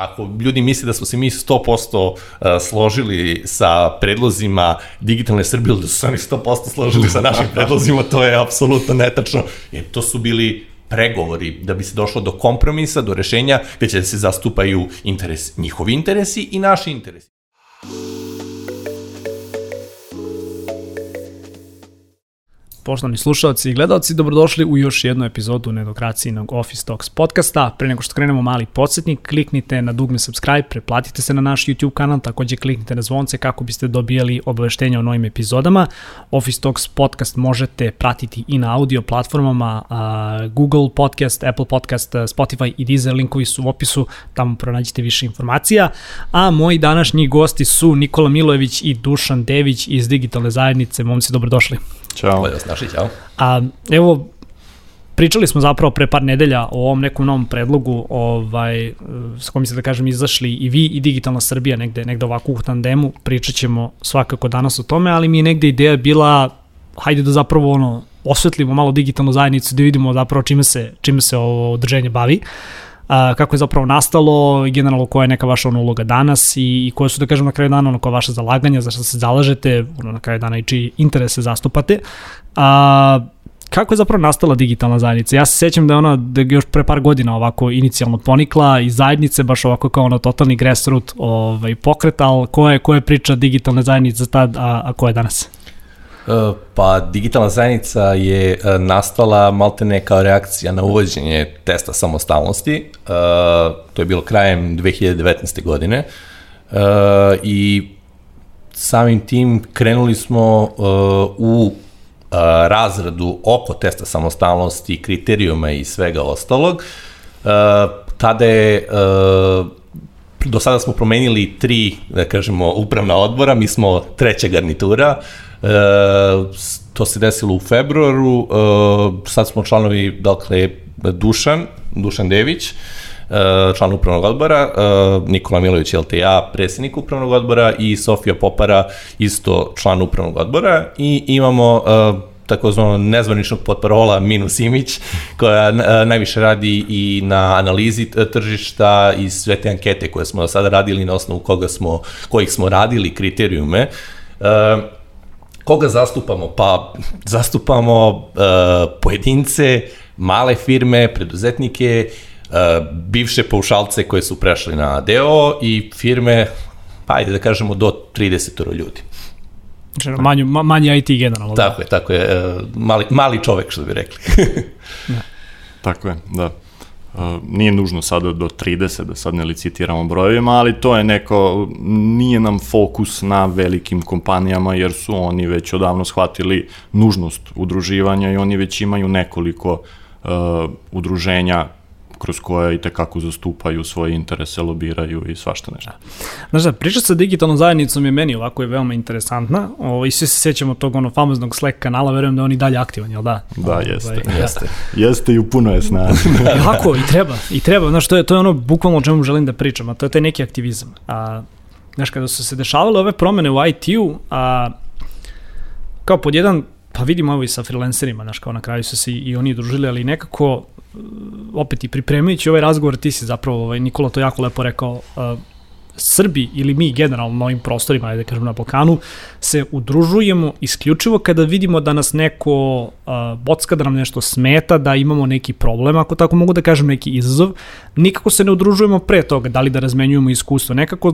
ako ljudi misle da smo se mi 100% složili sa predlozima digitalne Srbije, da su se oni 100% složili sa našim predlozima, to je apsolutno netačno. Jer to su bili pregovori da bi se došlo do kompromisa, do rešenja gde će da se zastupaju interes, njihovi interesi i naši interesi. Poštovani slušalci i gledalci, dobrodošli u još jednu epizodu Nedokracijnog Office Talks podcasta. Pre nego što krenemo mali podsjetnik, kliknite na dugme subscribe, preplatite se na naš YouTube kanal, takođe kliknite na zvonce kako biste dobijali obaveštenja o novim epizodama. Office Talks podcast možete pratiti i na audio platformama Google Podcast, Apple Podcast, Spotify i Deezer, linkovi su u opisu, tamo pronađite više informacija. A moji današnji gosti su Nikola Milojević i Dušan Dević iz Digitalne zajednice. Momci, dobrodošli. Ćao. Bolje vas našli, ćao. A, evo, pričali smo zapravo pre par nedelja o ovom nekom novom predlogu ovaj, s kojim se da kažem izašli i vi i Digitalna Srbija negde, negde ovako u tandemu, pričat ćemo svakako danas o tome, ali mi je negde ideja bila hajde da zapravo ono, osvetlimo malo digitalnu zajednicu, da vidimo zapravo čime se, čime se ovo održenje bavi. Uh, a, kako je zapravo nastalo generalno koja je neka vaša ono uloga danas i, i koje su da kažem na kraju dana ono koja vaša zalaganja, za što se zalažete, ono na kraju dana i čiji interese zastupate. A, kako je zapravo nastala digitalna zajednica? Ja se sećam da je ona da je još pre par godina ovako inicijalno ponikla i zajednice baš ovako kao ono totalni grassroot ovaj, pokret, ali koja je, koja je priča digitalne zajednice tad, a, a koja je danas? E, pa digitalna zajednica je e, nastala maltene kao reakcija na uvođenje testa samostalnosti. E, to je bilo krajem 2019. godine. I samim tim krenuli smo u razradu oko testa samostalnosti, kriterijuma i svega ostalog. Tada je do sada smo promenili tri, da kažemo, upravna odbora, mi smo treća garnitura, E, to se desilo u februaru, e, sad smo članovi, dakle, Dušan, Dušan Dević, e, član upravnog odbora, e, Nikola Milović LTA, predsjednik upravnog odbora i Sofija Popara, isto član upravnog odbora i imamo e, takozvano nezvaničnog potparola Minus Imić, koja najviše radi i na analizi tržišta i sve te ankete koje smo do sada radili na osnovu koga smo, kojih smo radili kriterijume. Koga zastupamo? Pa zastupamo uh, pojedince, male firme, preduzetnike, uh, bivše paušalce koje su prešli na deo i firme, pa ajde da kažemo do 30 ljudi. Znači, manji, manji IT generalno. Da. Tako je, tako je. Uh, mali, mali čovek, što bi rekli. da. Tako je, da nije nužno sada do 30, da sad ne licitiramo brojevima, ali to je neko, nije nam fokus na velikim kompanijama, jer su oni već odavno shvatili nužnost udruživanja i oni već imaju nekoliko uh, udruženja kroz koje i tekako zastupaju svoje interese, lobiraju i svašta nešto. Znaš da, priča sa digitalnom zajednicom je meni ovako je veoma interesantna o, i svi se sećamo tog ono famoznog Slack kanala, verujem da on i dalje aktivan, jel da? Da, o, jeste. Ovaj, jeste. jeste i u puno je snaga. Jako, i treba, i treba. Znaš, to je, to je ono bukvalno o čemu želim da pričam, a to je taj neki aktivizam. A, znaš, kada su se dešavale ove promene u IT-u, a, kao pod jedan pa vidimo ovo i sa freelancerima, znaš, kao na kraju su se i, oni družili, ali nekako opet i pripremajući ovaj razgovor, ti si zapravo, ovaj, Nikola to jako lepo rekao, uh, Srbi ili mi generalno na ovim prostorima, ajde da kažem na Balkanu, se udružujemo isključivo kada vidimo da nas neko uh, bocka, da nam nešto smeta, da imamo neki problem, ako tako mogu da kažem, neki izazov. Nikako se ne udružujemo pre toga, da li da razmenjujemo iskustvo. Nekako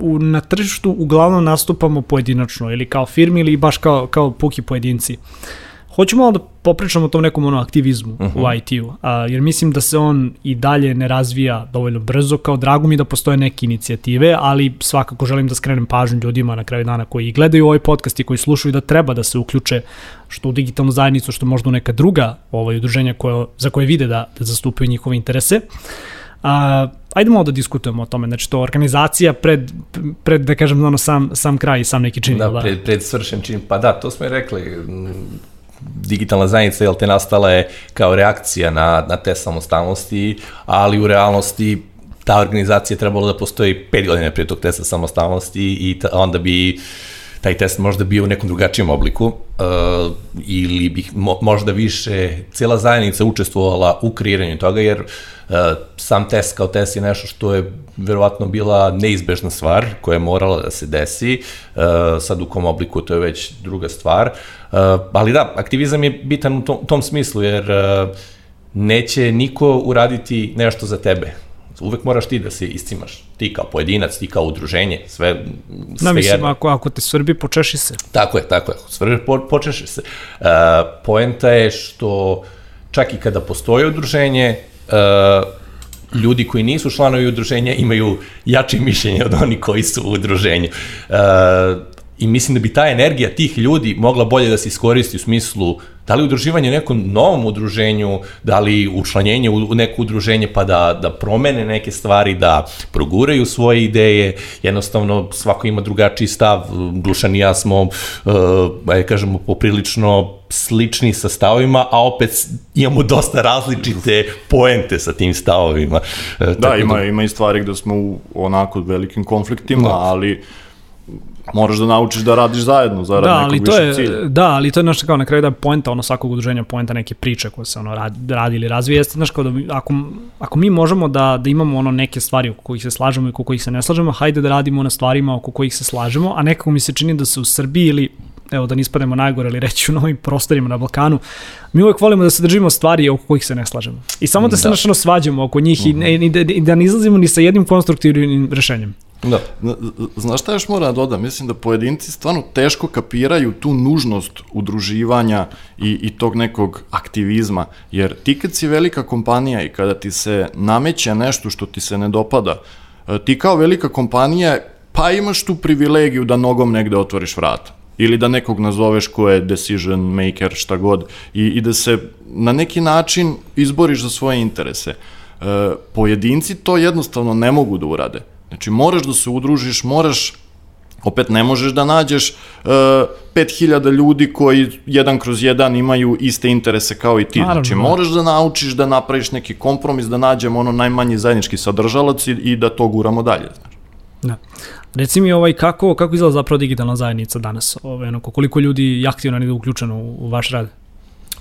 u, na tržištu uglavnom nastupamo pojedinačno ili kao firmi ili baš kao, kao puki pojedinci. Uh, Hoću malo da popričamo o tom nekom ono, aktivizmu uh -huh. u mhm. IT-u, jer mislim da se on i dalje ne razvija dovoljno brzo, kao drago mi da postoje neke inicijative, ali svakako želim da skrenem pažnju ljudima na kraju dana koji gledaju ovaj podcast i koji slušaju da treba da se uključe što u digitalnu zajednicu, što možda u neka druga ovaj, udruženja koje, za koje vide da, da zastupaju njihove interese. A, ajde malo da diskutujemo o tome, znači to organizacija pred, pred da kažem, ono, sam, sam kraj i sam neki čin. Da, da, pred, pred svršen čin, pa da, to smo i rekli, digitalna zajednica jel te nastala je kao reakcija na, na te samostalnosti, ali u realnosti ta organizacija trebalo da postoji pet godina prije tog testa samostalnosti i ta, onda bi taj test možda bio u nekom drugačijem obliku uh, ili bih mo, možda više cijela zajednica učestvovala u kreiranju toga, jer uh, sam test kao test je nešto što je verovatno bila neizbežna stvar koja je morala da se desi, uh, sad u kom obliku to je već druga stvar, uh, ali da, aktivizam je bitan u tom, tom smislu, jer uh, neće niko uraditi nešto za tebe uvek moraš ti da se iscimaš. Ti kao pojedinac, ti kao udruženje, sve, sve da, mislim, jedno. ako, ako te svrbi, počeši se. Tako je, tako je. Svrbi, po, počeši se. Uh, poenta je što čak i kada postoje udruženje, uh, ljudi koji nisu članovi udruženja imaju jače mišljenje od oni koji su u udruženju. Uh, I mislim da bi ta energija tih ljudi mogla bolje da se iskoristi u smislu da li udruživanje u nekom novom udruženju, da li učlanjenje u neko udruženje pa da, da promene neke stvari, da proguraju svoje ideje, jednostavno svako ima drugačiji stav, Dušan i ja smo, ajde kažemo, poprilično slični sa stavovima, a opet imamo dosta različite poente sa tim stavovima. Uh, da, ima, da... ima i stvari gde smo u onako velikim konfliktima, da. ali moraš da naučiš da radiš zajedno zarad da, nekog više je, cilja. Da, ali to je nešto kao na kraju da poenta ono svakog udruženja, poenta neke priče koje se ono radi, radi ili razvije, jeste znaš kao da ako, ako mi možemo da, da imamo ono neke stvari oko kojih se slažemo i oko kojih se ne slažemo, hajde da radimo na stvarima oko kojih se slažemo, a nekako mi se čini da se u Srbiji ili evo da ne ispademo najgore ali reći u novim prostorima na Balkanu, mi uvek volimo da se držimo stvari oko kojih se ne slažemo. I samo da se da. našano svađamo oko njih uh -huh. i, mhm. i, da, i da ne izlazimo ni sa jednim konstruktivnim rešenjem. Da. Znaš šta još mora da dodam? Mislim da pojedinci stvarno teško kapiraju tu nužnost udruživanja i, i tog nekog aktivizma, jer ti kad si velika kompanija i kada ti se nameće nešto što ti se ne dopada, e, ti kao velika kompanija pa imaš tu privilegiju da nogom negde otvoriš vrata ili da nekog nazoveš ko je decision maker, šta god, i, i da se na neki način izboriš za svoje interese. E, pojedinci to jednostavno ne mogu da urade Znači, moraš da se udružiš, moraš opet ne možeš da nađeš uh, 5000 ljudi koji jedan kroz jedan imaju iste interese kao i ti. Naravno. Znači, da. moraš da naučiš da napraviš neki kompromis, da nađemo ono najmanji zajednički sadržalac i, i da to guramo dalje. Znači. Da. Reci mi ovaj, kako, kako izgleda zapravo digitalna zajednica danas? Ovaj, ono, koliko ljudi je aktivno nije uključeno u, u vaš rad?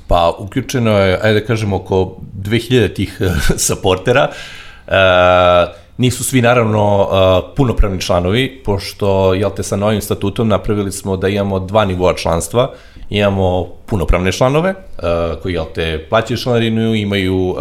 Pa, uključeno je, ajde da kažemo, oko 2000 tih supportera. Uh, Nisu svi naravno uh, punopravni članovi, pošto jel te sa novim statutom napravili smo da imamo dva nivoa članstva. Imamo punopravne članove uh, koji jel te plaćaju članarinu, imaju uh,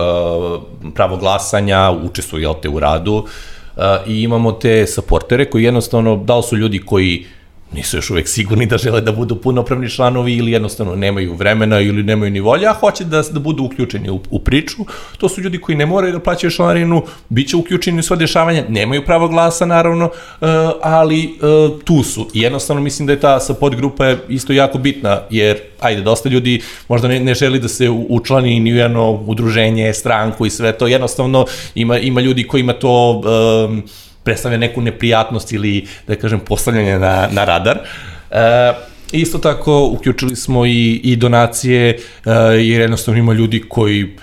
pravo glasanja, učestvuju jel te u radu uh, i imamo te supportere koji jednostavno da su ljudi koji nisu još uvek sigurni da žele da budu punopravni članovi ili jednostavno nemaju vremena ili nemaju ni volja, a hoće da, da budu uključeni u, u priču. To su ljudi koji ne moraju da plaćaju članarinu, bit će uključeni u sva dešavanja, nemaju pravo glasa naravno, uh, ali uh, tu su. I jednostavno mislim da je ta support grupa isto jako bitna, jer ajde, dosta ljudi možda ne, ne želi da se učlani ni u jedno udruženje, stranku i sve to, jednostavno ima, ima ljudi koji ima to um, predstavlja neku neprijatnost ili, da kažem, postavljanje na, na radar. E, isto tako, uključili smo i, i donacije, e, jer jednostavno ima ljudi koji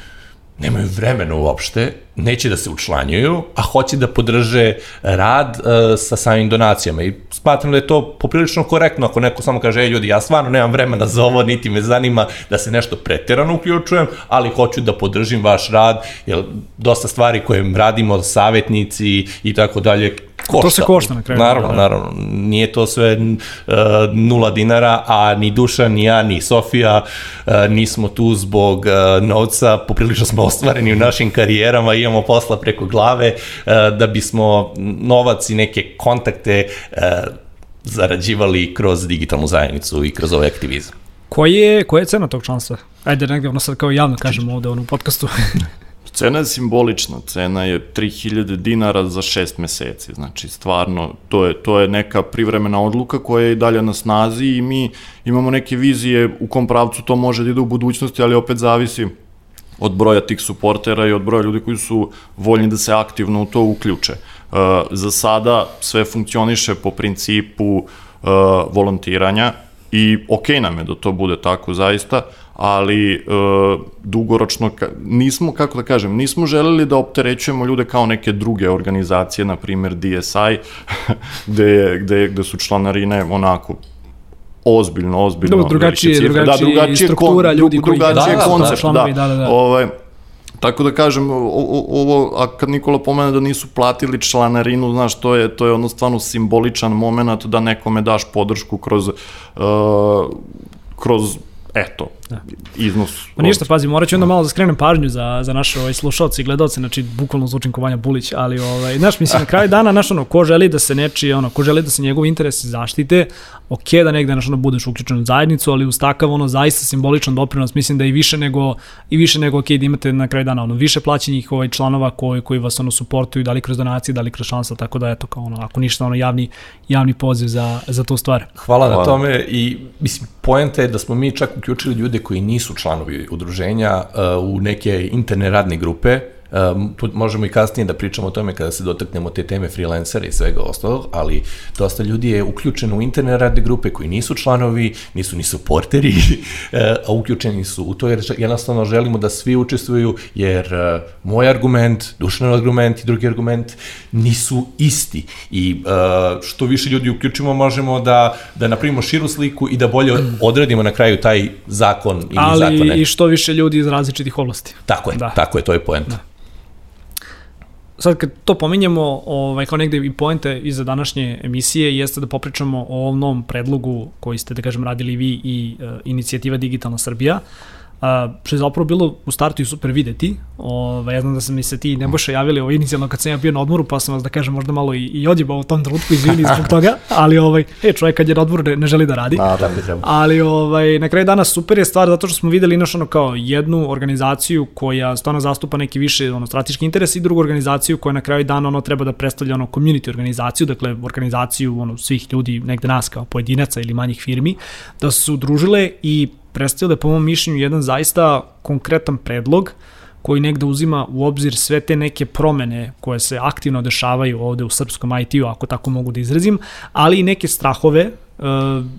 nemaju vremena uopšte, neće da se učlanjuju, a hoće da podrže rad uh, sa samim donacijama. I smatram da je to poprilično korektno ako neko samo kaže, ej ljudi, ja stvarno nemam vremena za ovo, niti me zanima da se nešto preterano uključujem, ali hoću da podržim vaš rad, jer dosta stvari koje radimo, savjetnici i tako dalje, košta. To se košta na kraju. Naravno, da. naravno. Nije to sve uh, nula dinara, a ni Duša, ni ja, ni Sofija uh, nismo tu zbog uh, novca, poprilično smo ostvareni u našim karijerama, imamo posla preko glave, uh, da bismo novac i neke kontakte uh, zarađivali kroz digitalnu zajednicu i kroz ovaj aktivizam. Koji je, koja je cena tog članstva? Ajde, negde ono sad kao javno kažemo ovde ono, u podcastu. Cena je simbolična, cena je 3000 dinara za 6 meseci, znači stvarno to je, to je neka privremena odluka koja je i dalje na snazi i mi imamo neke vizije u kom pravcu to može da ide u budućnosti, ali opet zavisi od broja tih suportera i od broja ljudi koji su voljni da se aktivno u to uključe. Uh, za sada sve funkcioniše po principu uh, volontiranja i okej okay nam je da to bude tako zaista, ali e, dugoročno nismo, kako da kažem, nismo želeli da opterećujemo ljude kao neke druge organizacije, na primer DSI, gde, gde, gde su članarine onako ozbiljno, ozbiljno Da, drugačije- velike cifre. drugačije struktura ljudi koji- drugačije Da, da, koncept, članovi, da. da, da, da. Ovaj, Tako da kažem, ovo, a kad Nikola pomene da nisu platili članarinu, znaš, to je, to je ono stvarno simboličan moment da nekome daš podršku kroz, uh, kroz eto, iznos. Pa ništa, pazi, morat ću onda malo da skrenem pažnju za, za naše ovaj, slušalce i gledalce, znači bukvalno zvučim kovanja Bulić, ali ovaj, znaš, mislim, na kraju dana, znaš, ono, ko želi da se neči, ono, ko želi da se njegov interes zaštite, ok da negde, znaš, ono, budeš uključen u zajednicu, ali uz takav, ono, zaista simboličan doprinos, mislim da i više nego, i više nego, ok, da imate na kraju dana, ono, više plaćenih ovaj, članova koji, koji vas, ono, suportuju, da li kroz donacije, da li kroz šansa, tako da, eto, kao, ono, ako ništa, ono, javni, javni poziv za, za tu stvar. Hvala na Hvala. tome i mislim poenta je da smo mi čak uključili ljude koji nisu članovi udruženja uh, u neke interne radne grupe. Um, tu možemo i kasnije da pričamo o tome kada se dotaknemo te teme freelancera i svega ostalog, ali dosta ljudi je uključeno u interne radne grupe koji nisu članovi, nisu ni supporteri, uh, a uključeni su u to jer jednostavno želimo da svi učestvuju jer uh, moj argument, dušan argument i drugi argument nisu isti i uh, što više ljudi uključimo možemo da, da napravimo širu sliku i da bolje odradimo na kraju taj zakon ili Ali zakone. i što više ljudi iz različitih oblasti. Tako je, Da. da. tako je, to je poenta. Sad kad to pominjemo, ovaj, kao negde i poente iza današnje emisije jeste da popričamo o ovom novom predlogu koji ste, da kažem, radili vi i uh, inicijativa Digitalna Srbija. Uh, što je zapravo bilo u startu i super videti. Ovaj, ja znam da sam mi se ti i Nebojša javili ovo inicijalno kad sam ja bio na odmoru, pa sam vas da kažem možda malo i, i odjebao u tom trenutku, izvini zbog toga, ali ovaj, e, čovjek kad je na odmoru ne, ne želi da radi. Tako je treba. Ali ovaj, na kraju dana super je stvar zato što smo videli naš ono kao jednu organizaciju koja stvarno zastupa neki više ono strateški interes i drugu organizaciju koja na kraju dana ono treba da predstavlja ono community organizaciju, dakle organizaciju ono svih ljudi negde nas kao pojedinaca ili manjih firmi da su udružile i predstavile po mom mišljenju jedan zaista konkretan predlog koji negde uzima u obzir sve te neke promene koje se aktivno dešavaju ovde u srpskom IT-u, ako tako mogu da izrazim, ali i neke strahove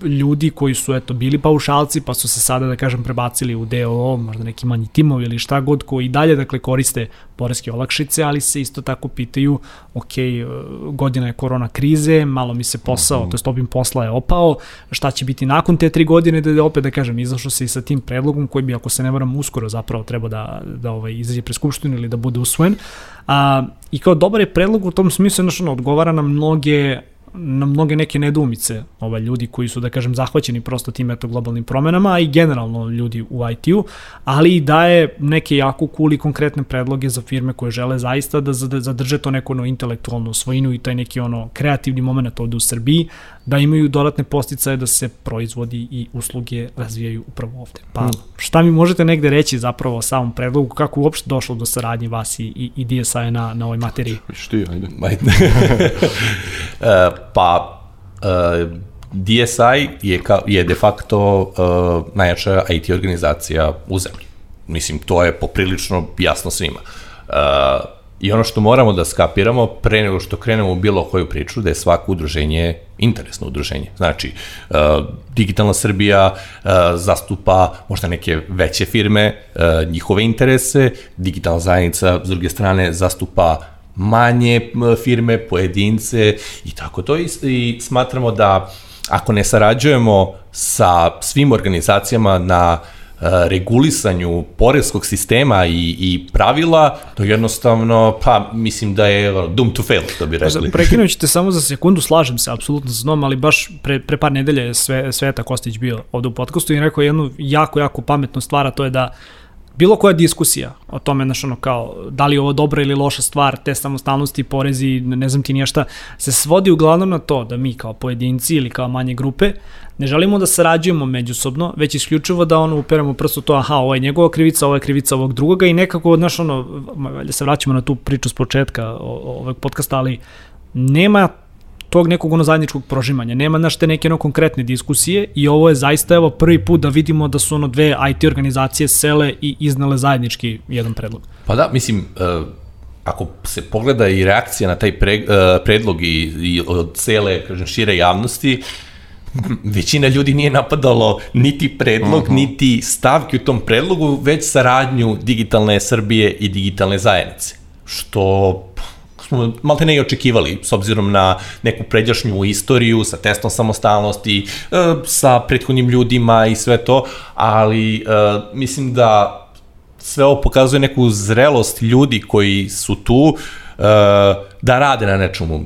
ljudi koji su eto bili paušalci pa su se sada da kažem prebacili u DOO, možda neki manji timovi ili šta god koji dalje dakle koriste poreske olakšice, ali se isto tako pitaju ok, e, godina je korona krize, malo mi se posao, mm -hmm. to jest obim posla je opao, šta će biti nakon te tri godine da, da opet da kažem izašlo se i sa tim predlogom koji bi ako se ne varam uskoro zapravo treba da, da ovaj, izađe pre skupštinu ili da bude usvojen. A, I kao dobar je predlog u tom smislu, ono, odgovara na mnoge na mnoge neke nedumice ovaj, ljudi koji su, da kažem, zahvaćeni prosto tim eto globalnim promenama, a i generalno ljudi u IT-u, ali i daje neke jako cool i konkretne predloge za firme koje žele zaista da zad- zadrže to neko ono intelektualnu svojinu i taj neki ono kreativni moment ovde u Srbiji, da imaju dodatne posticaje da se proizvodi i usluge razvijaju upravo ovde. Pa šta mi možete negde reći zapravo o samom predlogu, kako uopšte došlo do saradnje vas i, i, i DSI na, na ovoj materiji? Viš ti, ajde. E, pa, e, DSI je, ka, je de facto uh, najjača IT organizacija u zemlji. Mislim, to je poprilično jasno svima. Uh, I ono što moramo da skapiramo pre nego što krenemo u bilo koju priču, da je svako udruženje interesno udruženje. Znači, uh, Digitalna Srbija uh, zastupa možda neke veće firme, uh, njihove interese, Digitalna zajednica, s druge strane, zastupa manje firme, pojedince i tako to i, i smatramo da ako ne sarađujemo sa svim organizacijama na e, regulisanju poreskog sistema i, i pravila, to jednostavno, pa mislim da je doom to fail, što bi rekli. Prekinut te samo za sekundu, slažem se apsolutno sa znom, ali baš pre, pre par nedelja je sve, Sveta Kostić bio ovde u podcastu i rekao jednu jako, jako pametnu stvar, a to je da bilo koja diskusija o tome, znaš, ono, kao, da li je ovo dobra ili loša stvar, te samostalnosti, porezi, ne znam ti niješta, se svodi uglavnom na to da mi kao pojedinci ili kao manje grupe ne želimo da sarađujemo međusobno, već isključivo da ono uperemo prst u to, aha, ovo je njegova krivica, ovo je krivica ovog drugoga i nekako, znaš, ono, valjda se vraćamo na tu priču s početka ovog podcasta, ali nema tog nekog ono zajedničkog prožimanja, nema naš te neke ono konkretne diskusije i ovo je zaista evo prvi put da vidimo da su ono dve IT organizacije sele i iznale zajednički jedan predlog. Pa da, mislim, uh, ako se pogleda i reakcija na taj pre, uh, predlog i, i od cele, kažem, šire javnosti, većina ljudi nije napadalo niti predlog, uh -huh. niti stavke u tom predlogu, već saradnju digitalne Srbije i digitalne zajednice. Što smo malte ne i očekivali, s obzirom na neku pređašnju istoriju, sa testom samostalnosti, e, sa prethodnim ljudima i sve to, ali e, mislim da sve ovo pokazuje neku zrelost ljudi koji su tu, e, da rade na nečemu.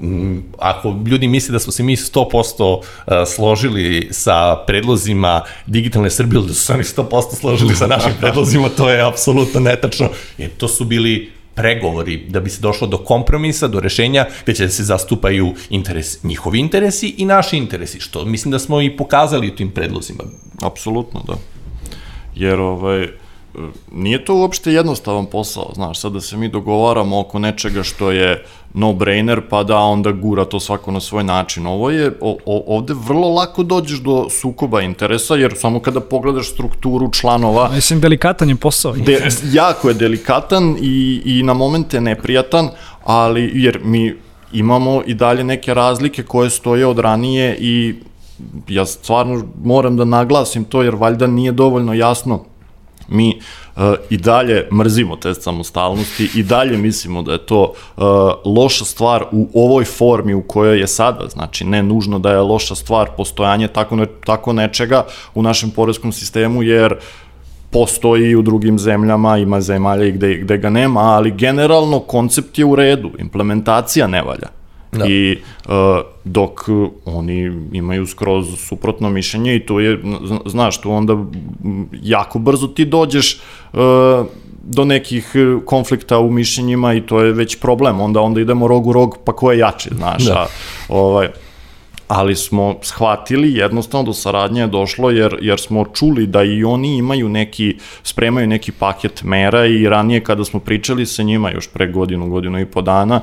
Ako ljudi misle da smo se mi 100% e, složili sa predlozima digitalne Srbije, da su se oni 100% složili sa našim predlozima, to je apsolutno netačno. Jer to su bili pregovori da bi se došlo do kompromisa, do rešenja gde će da se zastupaju interes, njihovi interesi i naši interesi, što mislim da smo i pokazali u tim predlozima. Apsolutno, da. Jer, ovaj, nije to uopšte jednostavan posao, znaš, sad da se mi dogovaramo oko nečega što je no-brainer, pa da onda gura to svako na svoj način. Ovo je, o, o, ovde vrlo lako dođeš do sukoba interesa, jer samo kada pogledaš strukturu članova... Mislim, delikatan je posao. De, jako je delikatan i, i na momente neprijatan, ali jer mi imamo i dalje neke razlike koje stoje od ranije i ja stvarno moram da naglasim to jer valjda nije dovoljno jasno mi uh, i dalje mrzimo test samostalnosti i dalje mislimo da je to uh, loša stvar u ovoj formi u kojoj je sada, znači ne nužno da je loša stvar postojanje tako, ne, tako nečega u našem poreskom sistemu, jer postoji u drugim zemljama, ima zemalja i gde, gde ga nema, ali generalno koncept je u redu, implementacija ne valja. Da. I uh, dok oni imaju skroz suprotno mišljenje i tu je, znaš, tu onda jako brzo ti dođeš uh, do nekih konflikta u mišljenjima i to je već problem. Onda onda idemo rog u rog, pa ko je jači, znaš. Da. A, ovaj, ali smo shvatili jednostavno do saradnje je došlo jer, jer smo čuli da i oni imaju neki, spremaju neki paket mera i ranije kada smo pričali sa njima još pre godinu, godinu i po dana,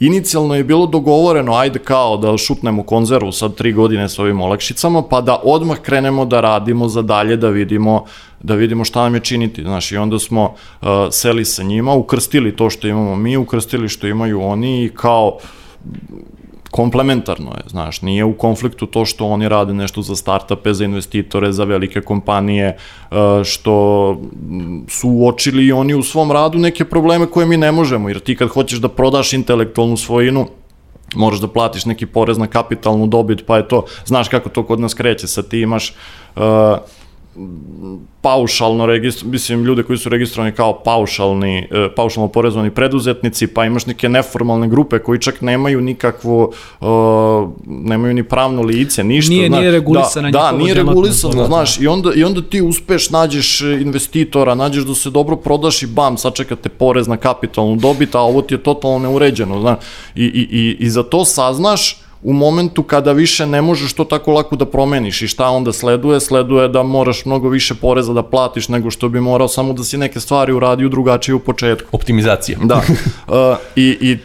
Inicijalno je bilo dogovoreno, ajde kao da šutnemo konzervu sad tri godine sa ovim olakšicama, pa da odmah krenemo da radimo za dalje, da vidimo, da vidimo šta nam je činiti. Znaš, i onda smo uh, seli sa njima, ukrstili to što imamo mi, ukrstili što imaju oni i kao komplementarno je, znaš, nije u konfliktu to što oni rade nešto za startupe, za investitore, za velike kompanije, e, što su uočili i oni u svom radu neke probleme koje mi ne možemo, jer ti kad hoćeš da prodaš intelektualnu svojinu, moraš da platiš neki porez na kapitalnu dobit, pa je to, znaš kako to kod nas kreće, sad ti imaš uh, paušalno registr, mislim ljude koji su registrovani kao paušalni, e, paušalno porezovani preduzetnici, pa imaš neke neformalne grupe koji čak nemaju nikakvu, uh, nemaju ni pravno lice, ništa. Nije, znaš, nije regulisano. Da, da nije regulisano, znaš, i onda, i onda ti uspeš, nađeš investitora, nađeš da se dobro prodaš i bam, sačekate porez na kapitalnu dobit, a ovo ti je totalno neuređeno, znaš, i, i, i, i za to saznaš, u momentu kada više ne možeš to tako lako da promeniš i šta onda sleduje? Sleduje da moraš mnogo više poreza da platiš nego što bi morao samo da si neke stvari uradio drugačije u početku. Optimizacija. Da. Uh, i, I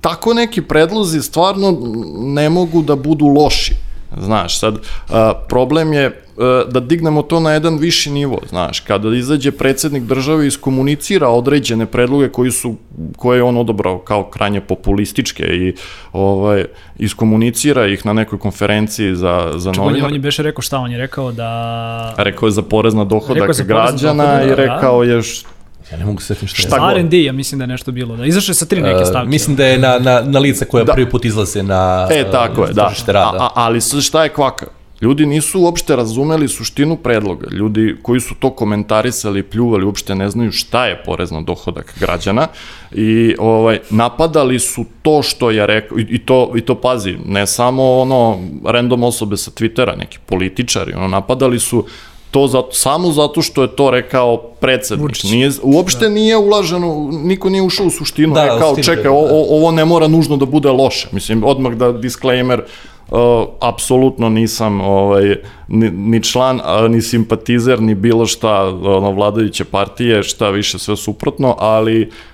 tako neki predlozi stvarno ne mogu da budu loši. Znaš, sad, uh, problem je uh, da dignemo to na jedan viši nivo, znaš, kada izađe predsednik države i iskomunicira određene predloge koji su, koje je on odobrao kao krajnje populističke i ovaj, iskomunicira ih na nekoj konferenciji za, za Čekaj, novinar. On je beše rekao šta, on je rekao da... Rekao je za porez na dohodak građana dohodak, i da. rekao je Ja ne mogu se setim šta je. R&D, ja mislim da je nešto bilo. Da izašle sa tri neke stavke. Uh, mislim da je na, na, na lice koja da. prvi put izlaze na E, tako je, da. Rada. A, ali šta je kvaka? Ljudi nisu uopšte razumeli suštinu predloga. Ljudi koji su to komentarisali, pljuvali, uopšte ne znaju šta je porez na dohodak građana i ovaj napadali su to što je rekao i, i to i to pazi, ne samo ono random osobe sa Twittera, neki političari, ono napadali su to zato, samo zato što je to rekao predsednik. Vučić. Nije, uopšte da. nije ulaženo, niko nije ušao u suštinu, da, rekao, čekaj, da. o, ovo ne mora nužno da bude loše. Mislim, odmah da disclaimer, Uh, apsolutno nisam ovaj, ni, ni član, ni simpatizer, ni bilo šta ono, vladajuće partije, šta više sve suprotno, ali Uh,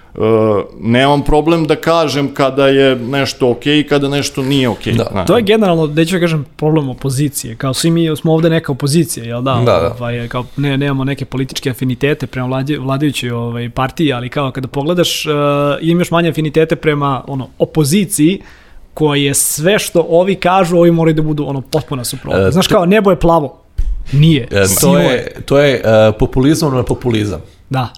nemam problem da kažem kada je nešto ok i kada nešto nije ok. Da. To je generalno, da ću da kažem, problem opozicije. Kao svi mi smo ovde neka opozicija, jel da? Da, da. Ovaj, kao ne, nemamo neke političke afinitete prema vladi, vladajućoj ovaj, partiji, ali kao kada pogledaš, uh, imaš manje afinitete prema ono, opoziciji, koje je sve što ovi kažu, ovi moraju da budu ono potpuno suprotno. E, Znaš kao, nebo je plavo. Nije. E, to je, to je uh, populizam na populizam. Da,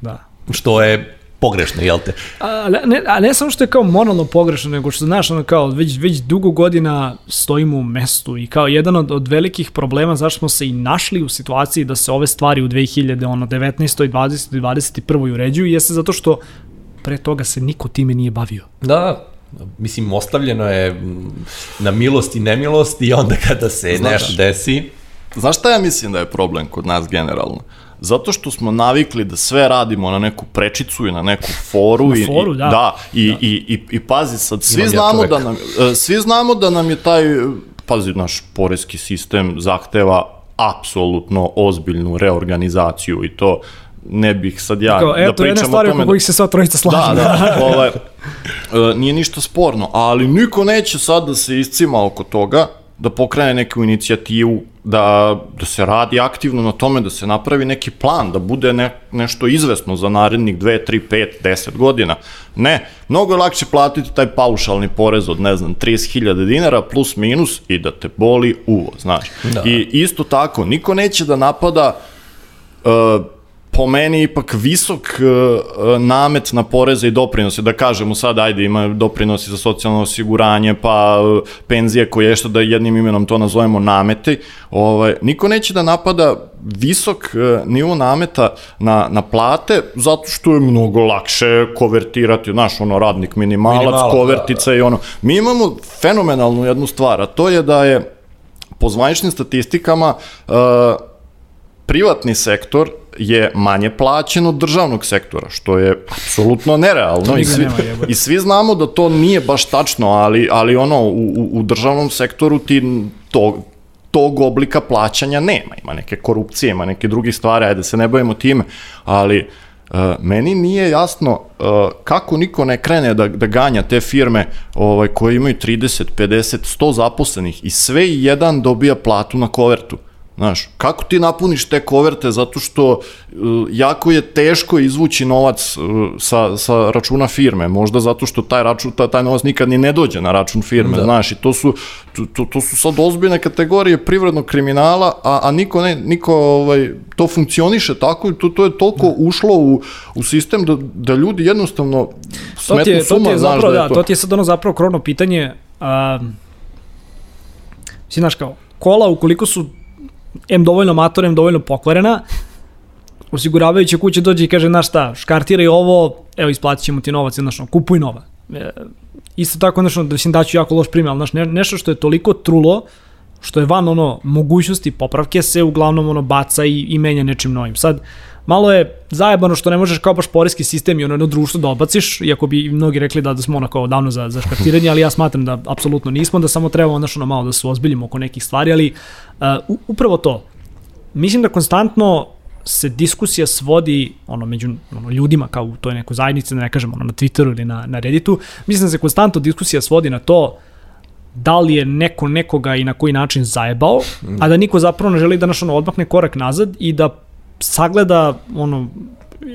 da. Što je pogrešno, jel te? A ne, a ne samo što je kao moralno pogrešno, nego što, znaš, ono kao, već, već dugo godina stojimo u mestu i kao jedan od, od velikih problema zašto smo se i našli u situaciji da se ove stvari u 2000, ono, 19. 20. i 21. uređuju, jeste zato što pre toga se niko time nije bavio. Da, mislim, ostavljeno je na milost i nemilost i onda kada se Znaš, nešto desi... Znaš šta ja mislim da je problem kod nas generalno? Zato što smo navikli da sve radimo na neku prečicu i na neku foru. Na foru, i, da. Da, i, da. I, i, i pazi sad, svi Imam znamo, ja da nam, e, svi znamo da nam je taj, pazi, naš porezki sistem zahteva apsolutno ozbiljnu reorganizaciju i to ne bih sad ja Kao, da pričam o tome. Eto, jedna stvar oko kojih se sva trojica slažu. Da, da, ovaj, nije ništa sporno, ali niko neće sad da se iscima oko toga, da pokrene neku inicijativu, da, da se radi aktivno na tome, da se napravi neki plan, da bude ne, nešto izvesno za narednih 2, 3, 5, 10 godina. Ne, mnogo je lakše platiti taj paušalni porez od, ne znam, 30.000 dinara plus minus i da te boli uvo, znaš. Da. I isto tako, niko neće da napada uh, po meni ipak visok uh, namet na poreze i doprinose, da kažemo sad, ajde, ima doprinosi za socijalno osiguranje, pa uh, penzije koje je što da jednim imenom to nazovemo nameti, ovaj, niko neće da napada visok uh, nivo nameta na, na plate, zato što je mnogo lakše konvertirati, znaš, ono, radnik minimalac, minimalac konvertica da, da. i ono. Mi imamo fenomenalnu jednu stvar, a to je da je po zvaničnim statistikama uh, privatni sektor je manje plaćen od državnog sektora, što je apsolutno nerealno i svi, i svi znamo da to nije baš tačno, ali, ali ono, u, u državnom sektoru ti to, tog oblika plaćanja nema. Ima neke korupcije, ima neke druge stvari, ajde se ne bavimo time, ali uh, meni nije jasno uh, kako niko ne krene da, da ganja te firme ovaj, koje imaju 30, 50, 100 zaposlenih i sve i jedan dobija platu na kovertu. Znaš, kako ti napuniš te koverte zato što uh, jako je teško izvući novac uh, sa, sa računa firme, možda zato što taj račun, taj, taj novac nikad ni ne dođe na račun firme, da. znaš, i to su, to, to su sad ozbiljne kategorije privrednog kriminala, a, a niko, ne, niko ovaj, to funkcioniše tako i to, to je toliko da. ušlo u, u sistem da, da ljudi jednostavno smetnu je, suma, to je znaš zapravo, da je to. Da, to ti je sad ono zapravo krovno pitanje, a, si znaš kao, kola ukoliko su M dovoljno mator, M dovoljno pokvarena, osiguravajuća kuća dođe i kaže, znaš šta, škartiraj ovo, evo isplatit ćemo ti novac, znaš, kupuj nova. E, isto tako, znaš, da si daću jako loš primjer, ali znaš, ne, nešto što je toliko trulo, što je van ono mogućnosti popravke se uglavnom ono baca i, i menja nečim novim. Sad, malo je zajebano što ne možeš kao baš poreski sistem i ono jedno društvo da obaciš, iako bi mnogi rekli da, da smo ono kao davno za, za škartiranje, ali ja smatram da apsolutno nismo, da samo treba ono malo da se ozbiljimo oko nekih stvari, ali uh, upravo to. Mislim da konstantno se diskusija svodi ono među ono, ljudima kao u toj nekoj zajednici, da ne kažem ono, na Twitteru ili na, na Redditu, mislim da se konstantno diskusija svodi na to da li je neko nekoga i na koji način zajebao, a da niko zapravo ne želi da naš ono odmakne korak nazad i da sagleda ono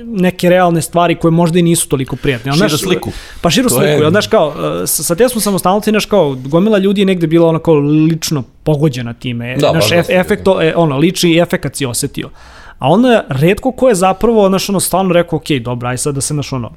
neke realne stvari koje možda i nisu toliko prijatne. Širu znaš, sliku. Pa širu to sliku. Je... Znaš kao, sa, sa te smo samostalnosti, znaš kao, gomila ljudi je negde bila onako lično pogođena time. Da, naš ef, efekt, e, ono, lični efekat si osetio. A onda redko ko je zapravo, znaš, ono, stalno rekao, ok, dobro, aj sad da se, znaš, ono,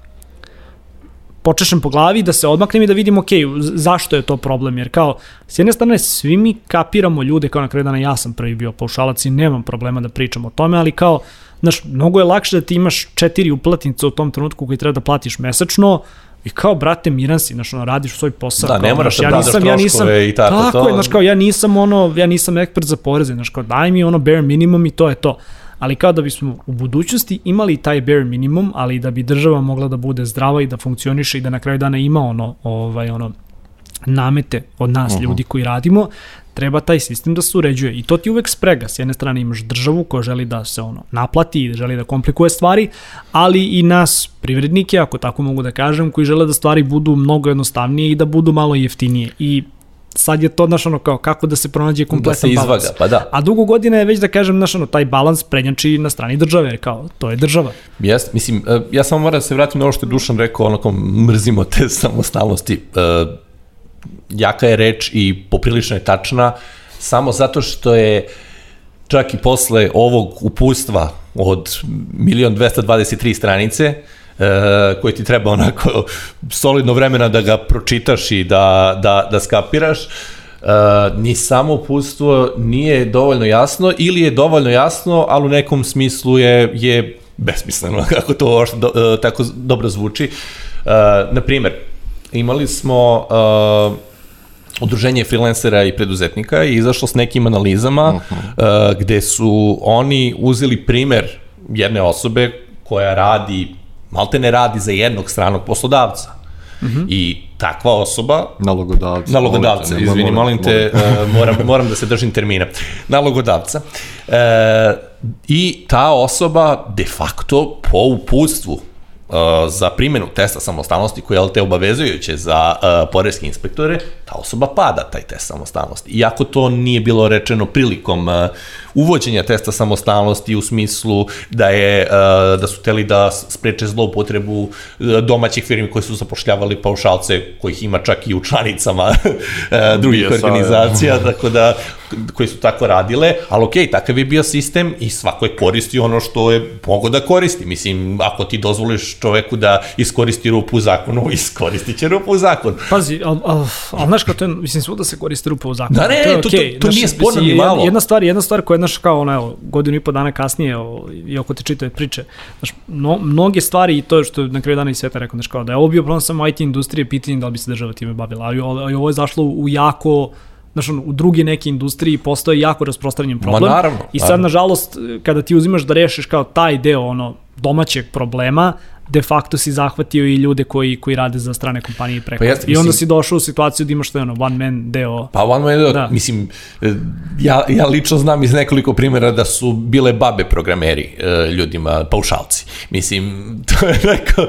počešem po glavi, da se odmaknem i da vidim, ok, zašto je to problem, jer kao, s jedne strane, svi mi kapiramo ljude, kao na kraju dana ja sam prvi bio paušalac i nemam problema da pričam o tome, ali kao, znaš, mnogo je lakše da ti imaš četiri uplatnice u tom trenutku koji treba da platiš mesečno, I kao, brate, miran si, znaš, ono, radiš svoj posao. Da, ne moraš da ja nisam, ja nisam, i tako, tako to. je, znaš, kao, ja nisam, ono, ja nisam ekspert za poreze, znaš, kao, daj mi ono bare minimum i to je to ali kao da bismo u budućnosti imali taj bare minimum, ali da bi država mogla da bude zdrava i da funkcioniše i da na kraju dana ima ono, ovaj, ono, namete od nas uh -huh. ljudi koji radimo, treba taj sistem da se uređuje. I to ti uvek sprega. S jedne strane imaš državu koja želi da se ono naplati i želi da komplikuje stvari, ali i nas privrednike, ako tako mogu da kažem, koji žele da stvari budu mnogo jednostavnije i da budu malo jeftinije. I sad je to, znaš, ono, kao kako da se pronađe kompletan da se izvaga, balans. pa da. A dugo godina je već, da kažem, znaš, ono, taj balans prednjači na strani države, kao, to je država. Jes, mislim, e, ja samo moram da se vratim na ovo što je Dušan rekao, ono, kao, mrzimo te samostalnosti. E, jaka je reč i poprilično je tačna, samo zato što je čak i posle ovog upustva od 1.223 stranice, koji ti treba onako solidno vremena da ga pročitaš i da, da, da skapiraš, Uh, ni samo upustvo nije dovoljno jasno ili je dovoljno jasno, ali u nekom smislu je, je besmisleno, kako to do, uh, tako dobro zvuči. Uh, naprimer, imali smo uh, udruženje freelancera i preduzetnika i izašlo s nekim analizama uh -huh. uh, gde su oni uzeli primer jedne osobe koja radi, malte ne radi za jednog stranog poslodavca. Uh -huh. I takva osoba... Nalogodavca. Nalogodavca, molite, izvini, molim te, uh, moram, moram da se držim termina. Nalogodavca. Uh, I ta osoba de facto po uputstvu Uh, za primjenu testa samostalnosti koja je te obavezujuće za uh, poreske inspektore, ta osoba pada taj test samostalnosti. Iako to nije bilo rečeno prilikom uh, uvođenja testa samostalnosti u smislu da je uh, da su teli da spreče zloupotrebu uh, domaćih firmi koje su zapošljavali paušalce kojih ima čak i u članicama drugih organizacija, tako da koji su tako radile, ali okej, okay, takav je bio sistem i svako je koristio ono što je mogo da koristi. Mislim, ako ti dozvoliš čoveku da iskoristi rupu u zakonu, iskoristit će rupu u zakonu. Pazi, ali al, al, znaš kao to je, mislim, svuda se koristi rupa u zakonu. Da, ne, to, je to, okay. to, to, to nije sporno ni malo. Jedna stvar, jedna stvar koja je, znaš, kao, ono, evo, godinu i po dana kasnije, o, i oko te čitave priče, znaš, no, mnoge stvari i to je što na kraju dana i sveta rekao, znaš, kao da je ovo bio problem samo IT industrije, pitanje da li bi se država time bavila, ali, ali ovo je zašlo u jako znaš, u drugi neke industriji postoje jako rasprostranjen problem. Ma naravno. I sad, naravno. nažalost, kada ti uzimaš da rešiš kao taj deo ono, domaćeg problema, de facto si zahvatio i ljude koji koji rade za strane kompanije preko. Pa jeste, I onda si došao u situaciju da imaš to ono one man deo. Pa one man deo, da. mislim ja ja lično znam iz nekoliko primjera da su bile babe programeri e, ljudima, paušalci. Mislim to je neko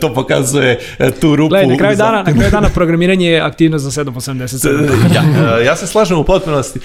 to pokazuje tu rupu. Gledaj, na kraju dana, na kraju dana programiranje je aktivno za 787. ja, ja se slažem u potpunosti.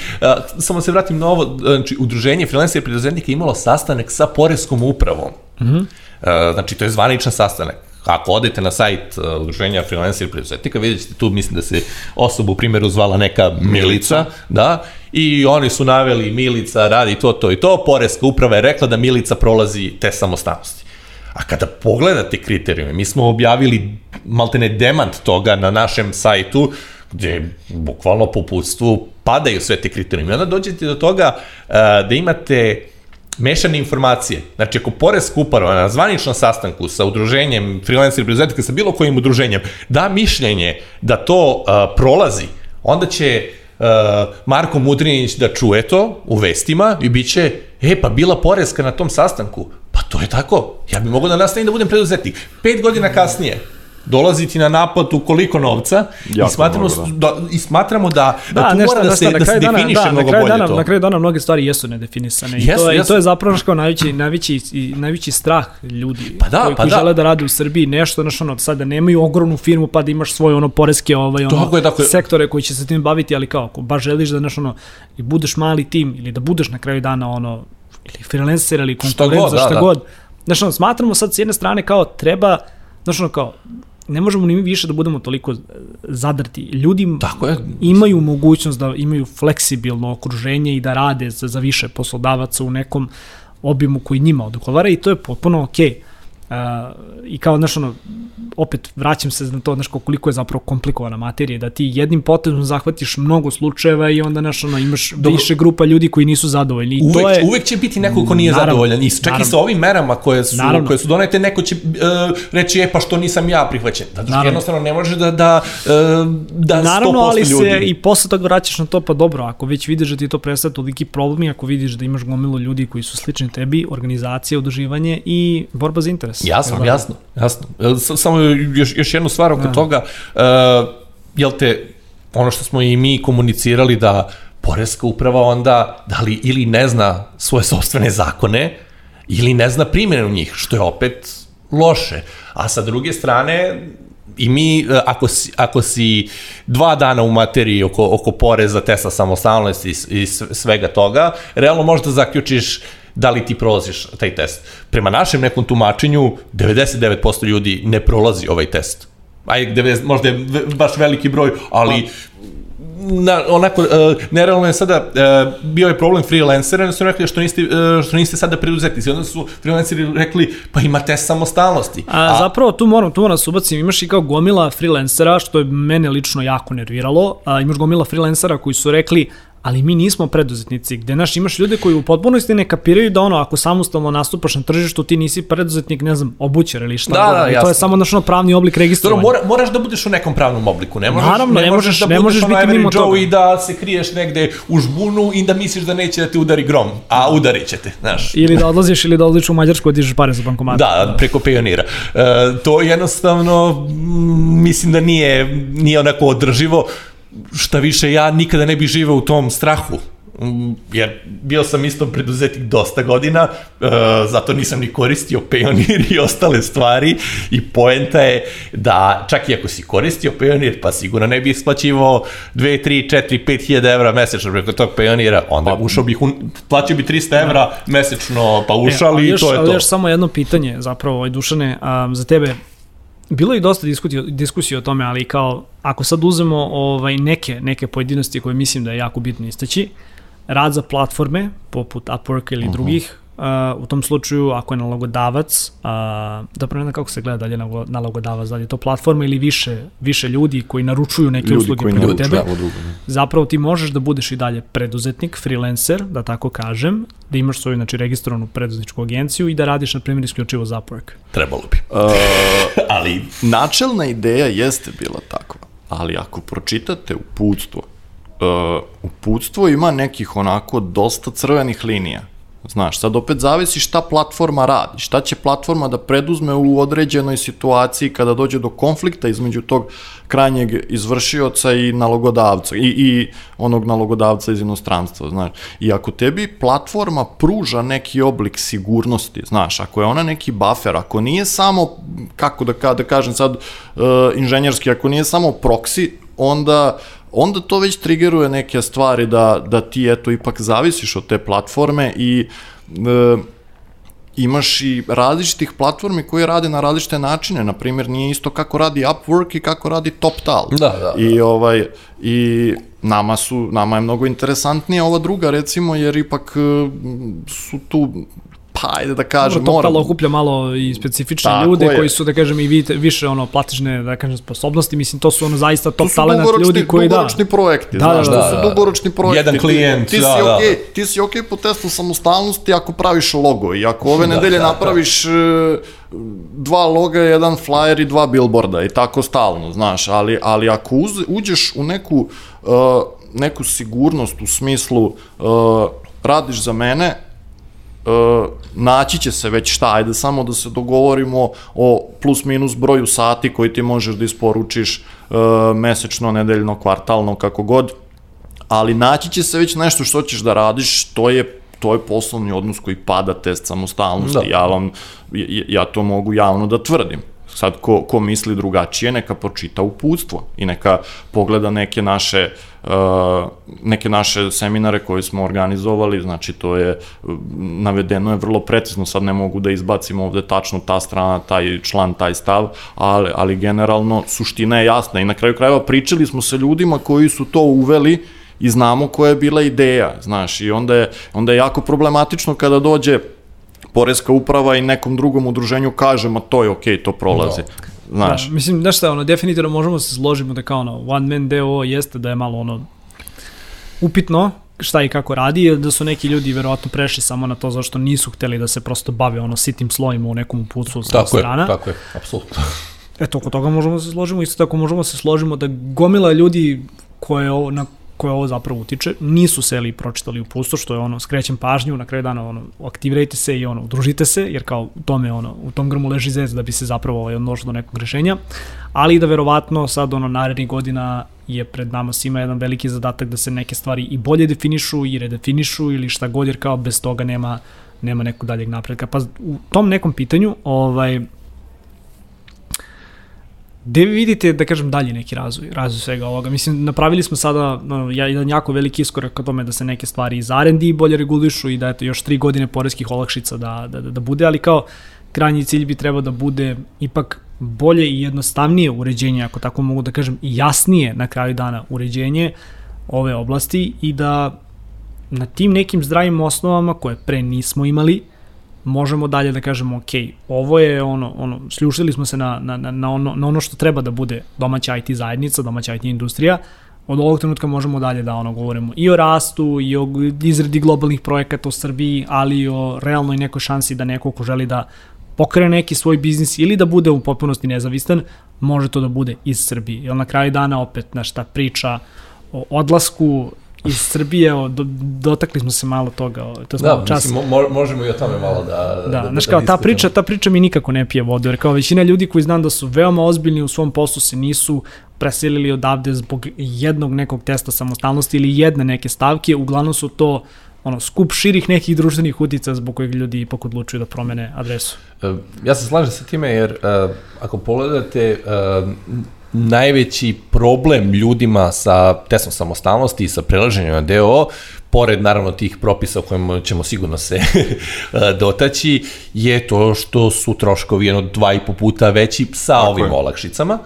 Samo se vratim na ovo, znači udruženje freelancera i preduzetnika imalo sastanak sa poreskom upravom. Mm E, znači, to je zvaničan sastanak. Ako odete na sajt uh, udruženja freelancer i preduzetnika, vidjet ćete tu, mislim da se osoba u primjeru zvala neka Milica, da, i oni su naveli Milica radi to, to i to, Poreska uprava je rekla da Milica prolazi te samostalnosti. A kada pogledate kriterijume, mi smo objavili maltene demant toga na našem sajtu, gde bukvalno po putstvu padaju sve te kriterijume. I onda dođete do toga uh, da imate mešane informacije. Znači, ako Poreska uprava na zvaničnom sastanku sa udruženjem freelancer preduzetnika, sa bilo kojim udruženjem, da mišljenje da to uh, prolazi, onda će uh, Marko Mudrinić da čuje to u vestima i bit će, e, pa bila Poreska na tom sastanku. Pa to je tako. Ja bih mogao da nastavim da budem preduzetnik. Pet godina kasnije, dolaziti na naplatu koliko novca jako i smatramo, mnogo, da. da. i smatramo da, da, da tu nešto, mora da se, da se definiše da, mnogo bolje dana, to. Na kraju dana mnoge stvari jesu nedefinisane yes, i, to, yes. i to je zapravo kao najveći, najveći, i, najveći strah ljudi pa da, koji, pa koji da. žele da rade u Srbiji nešto, znaš ono, sad da nemaju ogromnu firmu pa da imaš svoje ono poreske ovaj, ono, tako je, tako je. sektore koji će se tim baviti, ali kao ako baš želiš da znaš ono, i budeš mali tim ili da budeš na kraju dana ono, ili freelancer ili konkurent za šta da, god, Znaš, ono, smatramo sad s jedne strane kao treba, znaš, ono, kao, ne možemo ni mi više da budemo toliko zadrti. Ljudi Tako je. imaju mogućnost da imaju fleksibilno okruženje i da rade za, za više poslodavaca u nekom obimu koji njima odgovara i to je potpuno okej. Okay. Uh, I kao, znaš, ono, opet vraćam se na to, znaš, koliko je zapravo komplikovana materija, da ti jednim potezom zahvatiš mnogo slučajeva i onda, znaš, ono, imaš Dobro. više grupa ljudi koji nisu zadovoljni. I uvek, to je, uvek će biti neko ko nije naravno, zadovoljan. I čak naravno, i sa ovim merama koje su, naravno. koje su donete, neko će uh, reći, e, pa što nisam ja prihvaćen. Da, što jednostavno ne može da, da, uh, da naravno, 100% ali ljudi. se i posle toga vraćaš na to, pa dobro, ako već vidiš da ti to predstavlja toliki problem i ako vidiš da imaš gomilu ljudi koji su slični tebi, organizacija, udruživanje i borba za interes. Jasno, jasno, jasno. Samo još, još jednu stvar oko ja. toga, uh, jel te, ono što smo i mi komunicirali da Poreska uprava onda, da li ili ne zna svoje sobstvene zakone, ili ne zna primjenu njih, što je opet loše. A sa druge strane, i mi, ako si, ako si dva dana u materiji oko, oko poreza, testa samostalnosti i, i svega toga, realno možda zaključiš da li ti prolaziš taj test. Prema našem nekom tumačenju, 99% ljudi ne prolazi ovaj test. Aj, 90, možda je baš veliki broj, ali na, onako, uh, nerealno je sada, uh, bio je problem freelancera, onda su rekli što niste, uh, što niste sada preduzetnici, onda su freelanceri rekli, pa imate samostalnosti. A, a zapravo tu moram, tu moram da se ubacim, imaš i kao gomila freelancera, što je mene lično jako nerviralo, a imaš gomila freelancera koji su rekli, ali mi nismo preduzetnici, gde naš imaš ljude koji u potpunosti ne kapiraju da ono, ako samostalno nastupaš na tržištu, ti nisi preduzetnik, ne znam, obućer ili šta. Da, da, I to je samo naš ono pravni oblik registrovanja. Mora, moraš da budeš u nekom pravnom obliku, ne možeš, Naravno, ne možeš, da ne možeš budeš biti ono mimo Joe toga. i da se kriješ negde u žbunu i da misliš da neće da te udari grom, a udarit će te, znaš. Ili da odlaziš ili da odlaziš u Mađarsku, dižeš pare za bankomat. Da, preko pionira. E, to jednostavno, mislim da nije, nije onako održivo, šta više ja nikada ne bih živeo u tom strahu jer bio sam isto preduzetnik dosta godina, e, zato nisam ni koristio Payoneer i ostale stvari i poenta je da čak i ako si koristio Payoneer, pa sigurno ne bi isplaćivao 2, 3, 4, 5 hiljada evra mesečno preko tog Payoneera, onda pa, ušao bih, un, plaćao bi 300 evra mesečno, pa ušao e, i još, to je ali to. još samo jedno pitanje, zapravo, ovaj, Dušane, a, za tebe, bilo je dosta diskusije, diskusije o tome, ali kao, ako sad uzmemo ovaj, neke, neke pojedinosti koje mislim da je jako bitno istaći, rad za platforme, poput Upwork ili uh -huh. drugih, uh, u tom slučaju ako je nalogodavac, uh, da ne znam kako se gleda dalje nalogodavac, da li je to platforma ili više, više ljudi koji naručuju neke ljudi usluge preko tebe, zapravo ti možeš da budeš i dalje preduzetnik, freelancer, da tako kažem, da imaš svoju znači, registrovanu preduzetničku agenciju i da radiš, na primjer, isključivo za Upwork. Trebalo bi. Uh, ali načelna ideja jeste bila takva, ali ako pročitate uputstvo uh, uputstvo ima nekih onako dosta crvenih linija. Znaš, sad opet zavisi šta platforma radi, šta će platforma da preduzme u određenoj situaciji kada dođe do konflikta između tog krajnjeg izvršioca i nalogodavca i, i onog nalogodavca iz inostranstva, znaš. I ako tebi platforma pruža neki oblik sigurnosti, znaš, ako je ona neki buffer, ako nije samo, kako da, da kažem sad uh, inženjerski, ako nije samo proxy, onda onda to već trigeruje neke stvari da, da ti eto ipak zavisiš od te platforme i e, imaš i različitih platformi koje rade na različite načine, na primjer nije isto kako radi Upwork i kako radi TopTal. Da, da, da. I ovaj i nama su nama je mnogo interesantnija ova druga recimo jer ipak e, su tu pa ajde da kažem, Dobro, moram. okuplja malo i specifične Tako ljude je. koji su, da kažem, i vidite, više ono platične, da kažem, sposobnosti, mislim, to su ono zaista top talent ljudi koji da. dugoročni projekti, da, znaš, da, da, da, to su dugoročni projekti. Jedan klijent, ti, ti da, si da. Okay, ti si okej okay po testu samostalnosti ako praviš logo i ako ove da, nedelje da, napraviš da. dva loga, jedan flyer i dva billboarda i tako stalno, znaš, ali, ali ako uz, uđeš u neku, uh, neku sigurnost u smislu uh, radiš za mene, naći će se već šta, ajde samo da se dogovorimo o plus minus broju sati koji ti možeš da isporučiš uh, mesečno, nedeljno, kvartalno, kako god, ali naći će se već nešto što ćeš da radiš, to je to je poslovni odnos koji pada test samostalnosti. Da. Ja vam ja, ja to mogu javno da tvrdim. Sad, ko, ko misli drugačije, neka pročita uputstvo i neka pogleda neke naše, uh, neke naše seminare koje smo organizovali, znači to je, navedeno je vrlo precizno, sad ne mogu da izbacim ovde tačno ta strana, taj član, taj stav, ali, ali generalno suština je jasna. I na kraju krajeva pričali smo sa ljudima koji su to uveli i znamo koja je bila ideja, znaš, i onda je, onda je jako problematično kada dođe Poreska uprava i nekom drugom udruženju kaže, ma to je okej, okay, to prolazi. Da. Znaš. Da, mislim, znaš šta, ono, definitivno možemo se složiti da kao ono, one man DO jeste da je malo ono, upitno, šta i kako radi, da su neki ljudi verovatno prešli samo na to zašto nisu hteli da se prosto bave ono sitim slojima u nekom uputstvu sa tako strana. Je, tako je, apsolutno. Eto, oko toga možemo se složimo, isto tako možemo se složimo da gomila ljudi koje na koje ovo zapravo utiče, nisu seli i pročitali uputstvo, što je ono, skrećem pažnju, na kraju dana ono, aktivirajte se i ono, udružite se, jer kao u tome, ono, u tom grmu leži zec da bi se zapravo ovaj, odnošlo do nekog rešenja, ali da verovatno sad ono, narednih godina je pred nama svima jedan veliki zadatak da se neke stvari i bolje definišu i redefinišu ili šta god, jer kao bez toga nema, nema nekog daljeg napredka. Pa u tom nekom pitanju, ovaj, Gde vi vidite, da kažem, dalje neki razvoj, razvoj svega ovoga? Mislim, napravili smo sada no, jedan jako veliki iskorak ka tome da se neke stvari iz R&D bolje regulišu i da eto još tri godine poreskih olakšica da, da, da bude, ali kao krajnji cilj bi trebao da bude ipak bolje i jednostavnije uređenje, ako tako mogu da kažem, i jasnije na kraju dana uređenje, ove oblasti i da na tim nekim zdravim osnovama koje pre nismo imali, možemo dalje da kažemo, ok, ovo je ono, ono sljušili smo se na, na, na, ono, na ono što treba da bude domaća IT zajednica, domaća IT industrija, od ovog trenutka možemo dalje da ono govorimo i o rastu, i o izradi globalnih projekata u Srbiji, ali i o realnoj nekoj šansi da neko ko želi da pokrene neki svoj biznis ili da bude u potpunosti nezavistan, može to da bude iz Srbije. Jer na kraju dana opet našta priča o odlasku iz Srbije, o, do, dotakli smo se malo toga, o, to smo Da, čas. mislim, mo, možemo i o tome malo da... Da, da, znaš kao, ta diskutujemo. priča, ta priča mi nikako ne pije vodu, jer kao većina ljudi koji znam da su veoma ozbiljni u svom poslu se nisu preselili odavde zbog jednog nekog testa samostalnosti ili jedne neke stavke, uglavnom su to ono, skup širih nekih društvenih utica zbog kojeg ljudi ipak odlučuju da promene adresu. E, Ja se slažem sa time jer uh, ako pogledate uh, najveći problem ljudima sa testom samostalnosti i sa prelaženjem na DO, pored naravno tih propisa o kojima ćemo sigurno se e, dotaći, je to što su troškovi jedno dva i po puta veći sa Tako ovim je. olakšicama.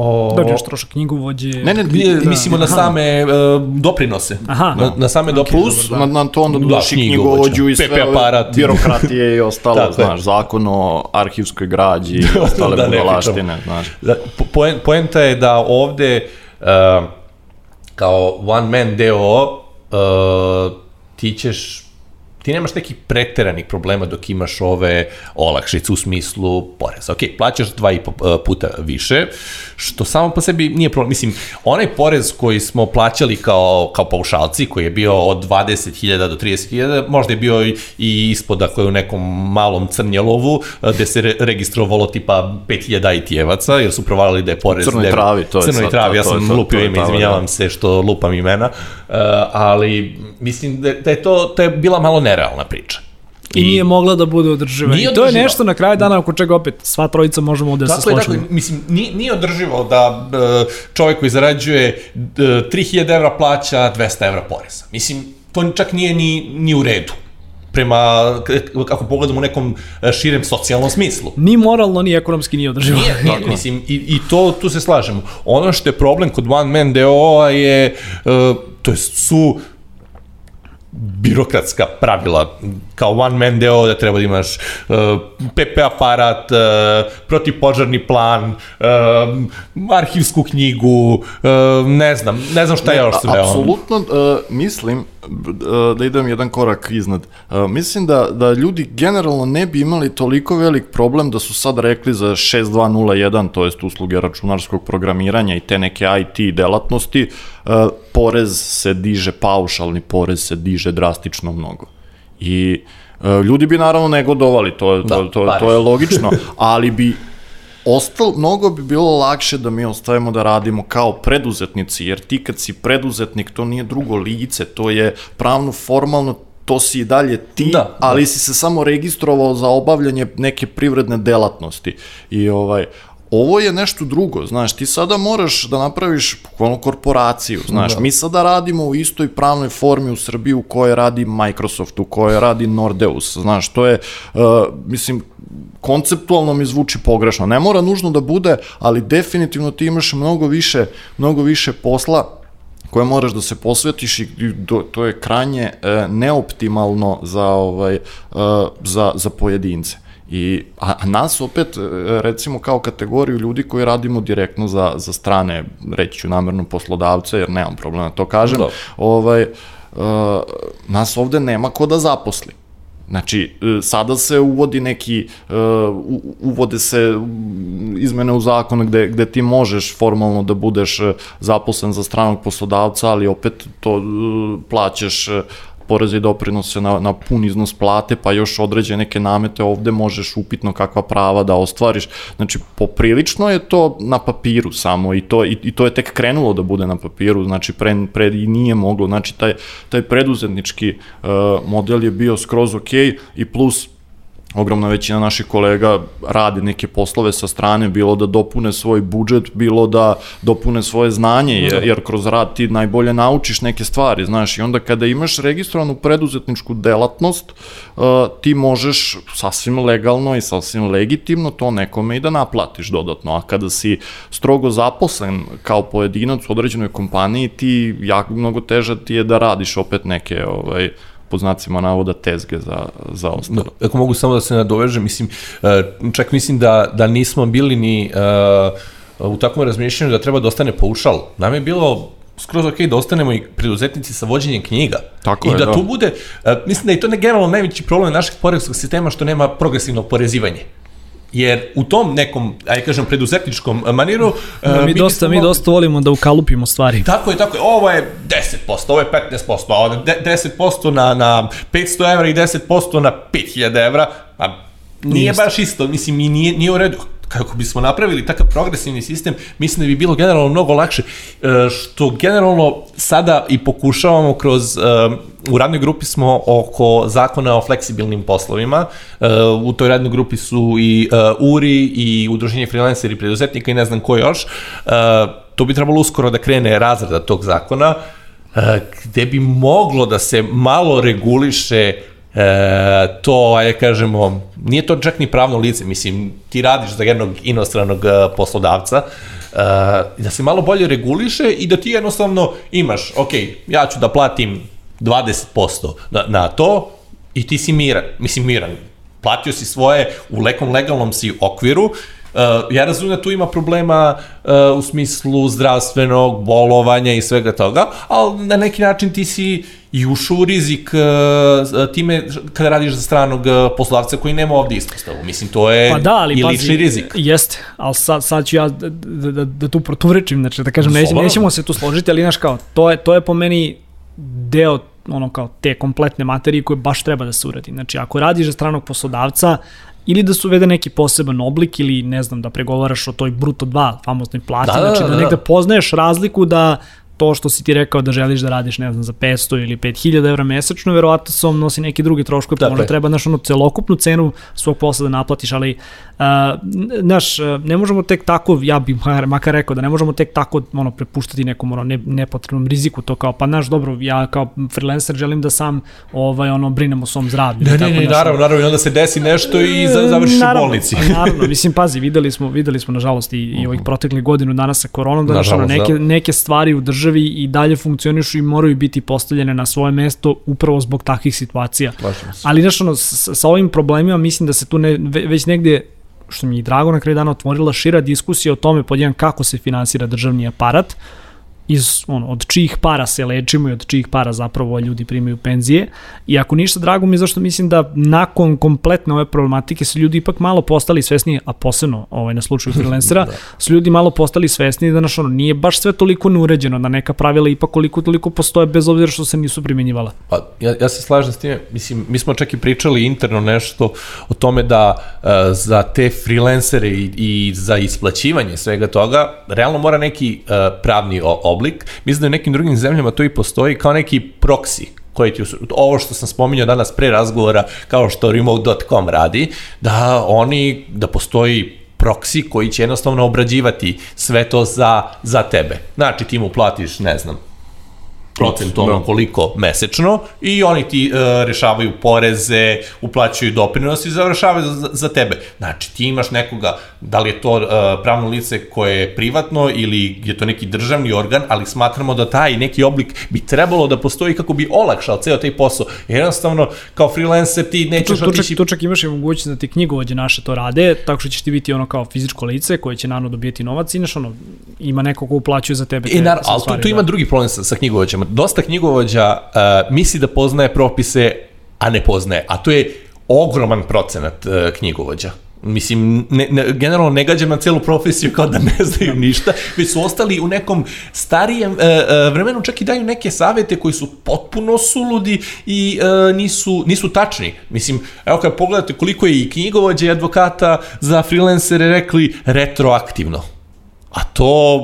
O, Dođeš trošak knjigovođe. Ne, ne, Mi, Da. mislimo na Aha. same uh, doprinose. Aha. Na, na same doprinose. Plus, na, na to onda Da, dodaš i knjigovođa, knjigovođu i sve PP ove aparat. birokratije i ostalo, je. znaš, zakon o arhivskoj građi i ostale Da, da, ne budalaštine, znaš. Da, po- poen, poenta je da ovde uh, kao one man DO uh, ti ćeš ti nemaš nekih preteranih problema dok imaš ove olakšice u smislu poreza. Ok, plaćaš dva i po uh, puta više, što samo po sebi nije problem. Mislim, onaj porez koji smo plaćali kao, kao paušalci, koji je bio od 20.000 do 30.000, možda je bio i, ispod, dakle, u nekom malom crnjelovu, uh, gde se re registrovalo tipa 5.000 IT-evaca, jer su provalili da je porez... Crnoj je- travi, to je Crnoj sad, travi, ja to- sam to- lupio to je ime, izvinjavam da. se što lupam imena, uh, ali mislim da, da je to, to je bila malo nerealna priča. I nije mogla da bude održiva. Nije I to je nešto na kraju dana oko čega opet sva trojica možemo da se složimo. je, mislim, nije, nije održivo da e, čovjek koji zarađuje e, 3000 evra plaća 200 evra poreza. Mislim, to čak nije ni, ni u redu prema, ako pogledamo u nekom e, širem socijalnom smislu. Ni moralno, ni ekonomski nije održivo. Nije, nije, mislim, i, i to, tu se slažemo. Ono što je problem kod One Man DO-a je, to je, su birokratska pravila kao one man deo da treba da imaš uh, PP aparat, uh, protivpožarni plan, uh, arhivsku knjigu, uh, ne znam, ne znam šta je još sve. Apsolutno uh, mislim da idem jedan korak iznad. Uh, mislim da, da ljudi generalno ne bi imali toliko velik problem da su sad rekli za 6201, to jest usluge računarskog programiranja i te neke IT delatnosti, uh, porez se diže, paušalni porez se diže drastično mnogo. I ljudi bi naravno negodovali, to, je- to, Da, to, baš. to je logično, ali bi Ostal, mnogo bi bilo lakše da mi ostavimo da radimo kao preduzetnici, jer ti kad si preduzetnik, to nije drugo lice, to je pravno, formalno, to si i dalje ti, Da, da. ali si se samo registrovao za obavljanje neke privredne delatnosti. I ovaj, ovo je nešto drugo, znaš, ti sada moraš da napraviš bukvalno korporaciju, znaš, Da. mi sada radimo u istoj pravnoj formi u Srbiji u kojoj radi Microsoft, u kojoj radi Nordeus, znaš, to je, uh, mislim, konceptualno mi zvuči pogrešno. Ne mora nužno da bude, ali definitivno ti imaš mnogo više, mnogo više posla koje moraš da se posvetiš i do, to je krajnje e, neoptimalno za ovaj e, za za pojedince. I, a, a nas opet, e, recimo kao kategoriju ljudi koji radimo direktno za, za strane, reći ću namerno poslodavce, jer nemam problema da to kažem, Da. ovaj, e, nas ovde nema ko da zaposli. Znači, e, sada se uvodi neki, e, u- uvode se izmene u zakon gde, gde ti možeš formalno da budeš zaposlen za stranog poslodavca, ali opet to e, plaćaš poreze i doprinose na, na pun iznos plate, pa još određene neke namete ovde možeš upitno kakva prava da ostvariš. Znači, poprilično je to na papiru samo i to, i, i to je tek krenulo da bude na papiru, znači pre, pre i nije moglo, znači taj, taj preduzetnički uh, model je bio skroz ok i plus ogromna većina naših kolega radi neke poslove sa strane, bilo da dopune svoj budžet, bilo da dopune svoje znanje, jer, jer kroz rad ti najbolje naučiš neke stvari, znaš, i onda kada imaš registrovanu preduzetničku delatnost, uh, ti možeš sasvim legalno i sasvim legitimno to nekome i da naplatiš dodatno, a kada si strogo zaposlen kao pojedinac u određenoj kompaniji, ti jako mnogo teže ti je da radiš opet neke ovaj, pod znacima navoda tezge za, za ostalo. Da, ako mogu samo da se nadovežem, mislim, e, čak mislim da, da nismo bili ni uh, u takvom razmišljanju da treba da ostane paušal. Nam je bilo skroz ok da ostanemo i preduzetnici sa vođenjem knjiga. Tako I je, da, da. tu bude, uh, mislim da je to ne generalno najveći problem našeg poreskog sistema što nema progresivno porezivanje. Jer u tom nekom, aj kažem, preduzetničkom maniru... Da, mi, dosta, mi dosta volimo da ukalupimo stvari. Tako je, tako je. Ovo je 10%, ovo je 15%, a ovo je 10% na, na 500 evra i 10% na 5000 evra, a nije Jeste. baš isto, mislim, i nije, nije u redu. Kako bismo napravili takav progresivni sistem, mislim da bi bilo generalno mnogo lakše, e, što generalno sada i pokušavamo kroz, u radnoj grupi smo oko zakona o fleksibilnim poslovima, e, u toj radnoj grupi su i URI i Udruženje freelancera i preduzetnika i ne znam ko još, to bi trebalo uskoro da krene razrada tog zakona, gde bi moglo da se malo reguliše e, to, ajde kažemo, nije to čak ni pravno lice, mislim, ti radiš za jednog inostranog e, poslodavca, e, da se malo bolje reguliše i da ti jednostavno imaš, ok, ja ću da platim 20% na, na to i ti si miran, mislim miran, platio si svoje u lekom legalnom si okviru, Uh, ja razumem da tu ima problema uh, u smislu zdravstvenog, bolovanja i svega toga, ali na neki način ti si i ušao u rizik uh, time kada radiš za stranog uh, koji nema ovde ispostavu. Mislim, to je Pa da, ali i pazi, lični rizik. Jeste, ali sad, sad ću ja da, da, da, da tu protuvrečim, znači da kažem, neće, Slobodno. nećemo se tu složiti, ali znaš kao, to je, to je po meni deo ono kao te kompletne materije koje baš treba da se uradi. Znači, ako radiš za stranog poslodavca, ili da se uvede neki poseban oblik ili ne znam da pregovaraš o toj bruto 2 famoznoj plati, Da, da, znači da, da, da. negde poznaješ razliku da to što si ti rekao da želiš da radiš, ne znam, za 500 ili 5000 evra mesečno, verovatno se on nosi neki drugi troškovi, pa Dakle. možda treba, znaš, ono, celokupnu cenu svog posla da naplatiš, ali, uh, znaš, ne možemo tek tako, ja bih makar, rekao da ne možemo tek tako, ono, prepuštati nekom, ono, ne, nepotrebnom riziku, to kao, pa, znaš, dobro, ja kao freelancer želim da sam, ovaj, ono, brinem o svom zdravlju. Ne, tako, ne, ne, znaš, naravno, naravno, i onda se desi nešto i za, završiš u Naravno, bolnici. naravno, mislim, pazi, videli smo, videli smo nažalost i, i ovih proteklih godinu dana sa koronom, da znaš, ono, Nažalost, neke, da. neke stvari u državi i dalje funkcionišu i moraju biti postavljene na svoje mesto upravo zbog takvih situacija. Ali, znaš, ono, sa, sa ovim problemima mislim da se tu ne, ve- već negde što mi je drago na kraju dana otvorila šira diskusija o tome pod jedan kako se finansira državni aparat, iz, ono, od čijih para se lečimo i od čijih para zapravo ljudi primaju penzije. I ako ništa, drago mi je zašto mislim da nakon kompletne ove problematike su ljudi ipak malo postali svesni, a posebno ovaj, na slučaju freelancera, da. su ljudi malo postali svesni da naš, ono, nije baš sve toliko neuređeno, da neka pravila ipak koliko toliko postoje bez obzira što se nisu primjenjivala. Pa, ja, ja se slažem s time, mislim, mi smo čak i pričali interno nešto o tome da uh, za te freelancere i, i za isplaćivanje svega toga, realno mora neki uh, pravni o, oblik. Mislim da u nekim drugim zemljama to i postoji kao neki proksi koji ti, ovo što sam spominjao danas pre razgovora, kao što remote.com radi, da oni, da postoji proksi koji će jednostavno obrađivati sve to za, za tebe. Znači ti mu platiš, ne znam, procent ono Da. koliko mesečno i oni ti uh, rešavaju poreze, uplaćuju doprinos i završavaju za, za tebe. Znači ti imaš nekoga, da li je to uh, pravno lice koje je privatno ili je to neki državni organ, ali smatramo da taj neki oblik bi trebalo da postoji kako bi olakšao ceo taj posao. Jer jednostavno kao freelancer ti Tu, nećeš tu, čak, otići tu čak imaš i mogućnost da ti knjigovođe naše to rade, tako što ćeš ti biti ono kao fizičko lice koje će naravno dobijeti novac i znaš ono, ima neko ko uplaćuje za tebe. I te- naravno, te ali tu, tu ima da. drugi problem sa, sa knjigovođama. Dosta knjigovođa uh, misli da poznaje propise, a ne poznaje. A to je ogroman procenat uh, knjigovođa. Mislim, ne, ne, generalno ne gađam na celu profesiju kao da ne znaju ništa, već su ostali u nekom starijem e, e, vremenu, čak i daju neke savete koji su potpuno suludi i e, nisu, nisu tačni. Mislim, evo kad pogledate koliko je i knjigovođa i advokata za freelancere rekli retroaktivno. A to,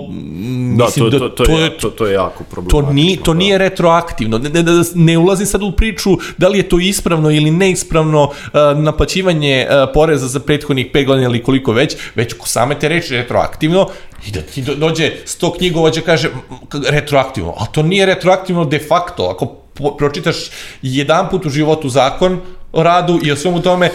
Da, mislim to, da, to, to, je, to, to je jako To, problematično. ni, to da. nije retroaktivno. Ne, ne, ne, ulazim sad u priču da li je to ispravno ili neispravno uh, naplaćivanje uh, poreza za prethodnih 5 godina ili koliko već, već ko same te reči retroaktivno i da ti do, dođe 100 knjigovođa kaže "M, k- retroaktivno, a to nije retroaktivno de facto. Ako pročitaš jedan put u životu zakon o radu i o svemu tome,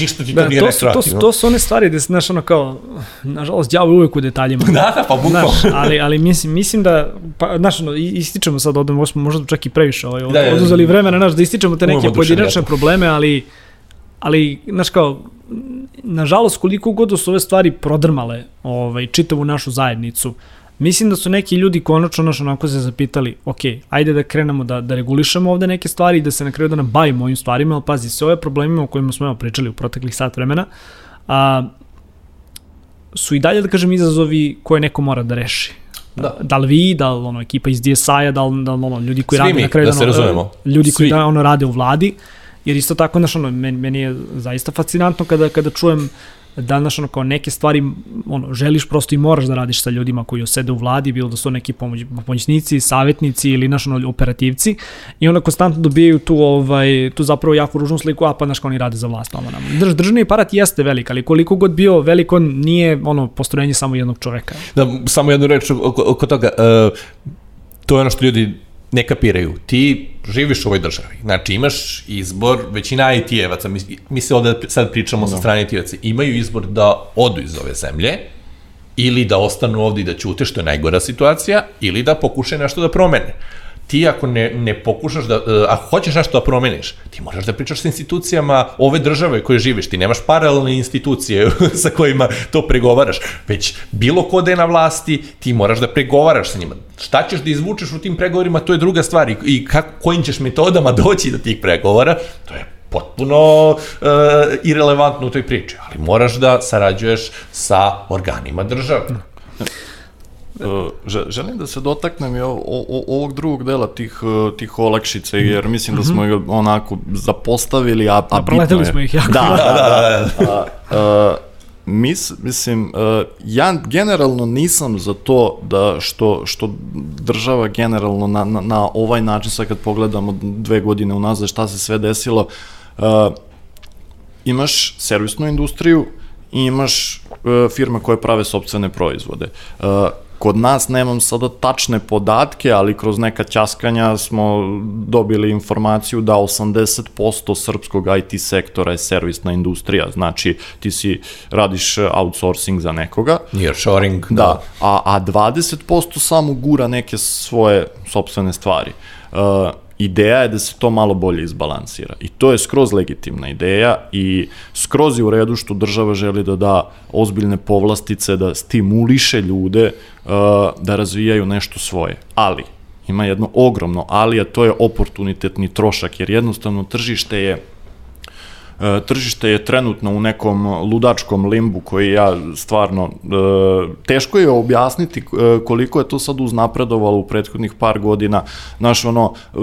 ništa ti to Da, nije to, su, to, su, to su one stvari gde znaš, ono kao, nažalost, djavo je uvek u detaljima. Da, da, pa bukvalno. Znaš, ali, ali mislim, mislim da, pa, znaš, ono, ističemo sad ovde, možda, smo možda čak i previše ovaj, Da, da, da. oduzeli vremena, znaš, da ističemo te neke pojedinačne oduševljati. probleme, ali, ali, znaš, kao, nažalost, koliko god da su ove stvari prodrmale ovaj, čitavu našu zajednicu, mislim da su neki ljudi konačno naš onako se zapitali, ok, ajde da krenemo da, da regulišemo ovde neke stvari i da se na kraju da nam bavimo ovim stvarima, ali pazi, sve ove problemima o kojima smo evo pričali u proteklih sat vremena, a, su i dalje, da kažem, izazovi koje neko mora da reši. Da. da li vi, da li ono, ekipa iz DSI-a, da li, da li ono, ljudi koji Svi rade mi, na kraju da se razumemo. ljudi koji Svi. da, ono, rade u vladi, jer isto tako, znaš, ono, meni, meni je zaista fascinantno kada, kada čujem da, znaš, ono, kao neke stvari, ono, želiš prosto i moraš da radiš sa ljudima koji osede u vladi, bilo da su neki pomoć, pomoćnici, savjetnici ili, znaš, ono, operativci, i onda konstantno dobijaju tu, ovaj, tu zapravo jako ružnu sliku, a pa, znaš, kao oni rade za vlast, malo nam. Drž, državni aparat jeste velik, ali koliko god bio velik, on nije, ono, postrojenje samo jednog čoveka. Da, samo jednu reč oko, oko toga. Uh, to je ono što ljudi ne kapiraju. Ti živiš u ovoj državi. Znači, imaš izbor, većina IT-evaca, mi, mi se ovde sad pričamo sa strane IT-evaca, imaju izbor da odu iz ove zemlje, ili da ostanu ovde i da ćute, što je najgora situacija, ili da pokušaju nešto da promene. Ti ako ne, ne pokušaš da, e, ako hoćeš nešto da promeniš, ti moraš da pričaš sa institucijama ove države koje živiš, ti nemaš paralelne institucije sa kojima to pregovaraš, već bilo ko da je na vlasti, ti moraš da pregovaraš sa njima. Šta ćeš da izvučeš u tim pregovorima, to je druga stvar i, i kako, kojim ćeš metodama doći do tih pregovora, to je potpuno uh, irelevantno u toj priči, ali moraš da sarađuješ sa organima države. Uh, že- želim da se dotaknem i o, o, o- ovog drugog dela tih, uh, tih olakšica, jer mislim da smo ga onako zapostavili, a, a bitno je. proleteli smo ih jako. Da, da, da. A, uh, mis, mislim, uh, ja generalno nisam za to da što, što država generalno na, na, na ovaj način, sad kad pogledamo dve godine unazad šta se sve desilo, uh, imaš servisnu industriju i imaš uh, firme koje prave sobstvene proizvode. Uh, kod nas nemam sada tačne podatke, ali kroz neka ćaskanja smo dobili informaciju da 80% srpskog IT sektora je servisna industrija, znači ti si radiš outsourcing za nekoga, Nearshoring, Da, a, a 20% samo gura neke svoje sobstvene stvari. Uh, ideja je da se to malo bolje izbalansira. I to je skroz legitimna ideja i skroz je u redu što država želi da da ozbiljne povlastice, da stimuliše ljude uh, da razvijaju nešto svoje. Ali, ima jedno ogromno ali, a to je oportunitetni trošak, jer jednostavno tržište je tržište je trenutno u nekom ludačkom limbu koji ja stvarno, e, teško je objasniti e, koliko je to sad uznapredovalo u prethodnih par godina. Znaš, ono, e,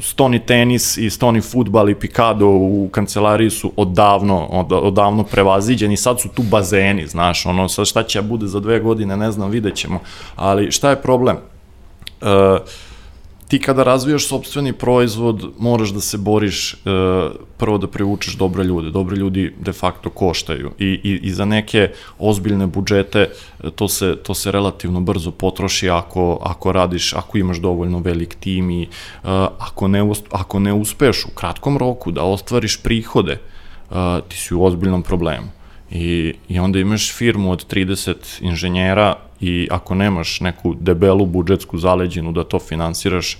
stoni tenis i stoni futbal i pikado u kancelariji su odavno, od, odavno prevaziđeni, sad su tu bazeni, znaš, ono, sad šta će bude za dve godine, ne znam, vidjet ćemo. Ali šta je problem? E, ti kada razvijaš sobstveni proizvod, moraš da se boriš e, prvo da privučeš dobre ljude. Dobre ljudi de facto koštaju i, i, i za neke ozbiljne budžete e, to se, to se relativno brzo potroši ako, ako radiš, ako imaš dovoljno velik tim i e, ako, ne, ako ne uspeš u kratkom roku da ostvariš prihode, e, ti si u ozbiljnom problemu. I, I onda imaš firmu od 30 inženjera i ako nemaš neku debelu budžetsku zaleđinu da to finansiraš,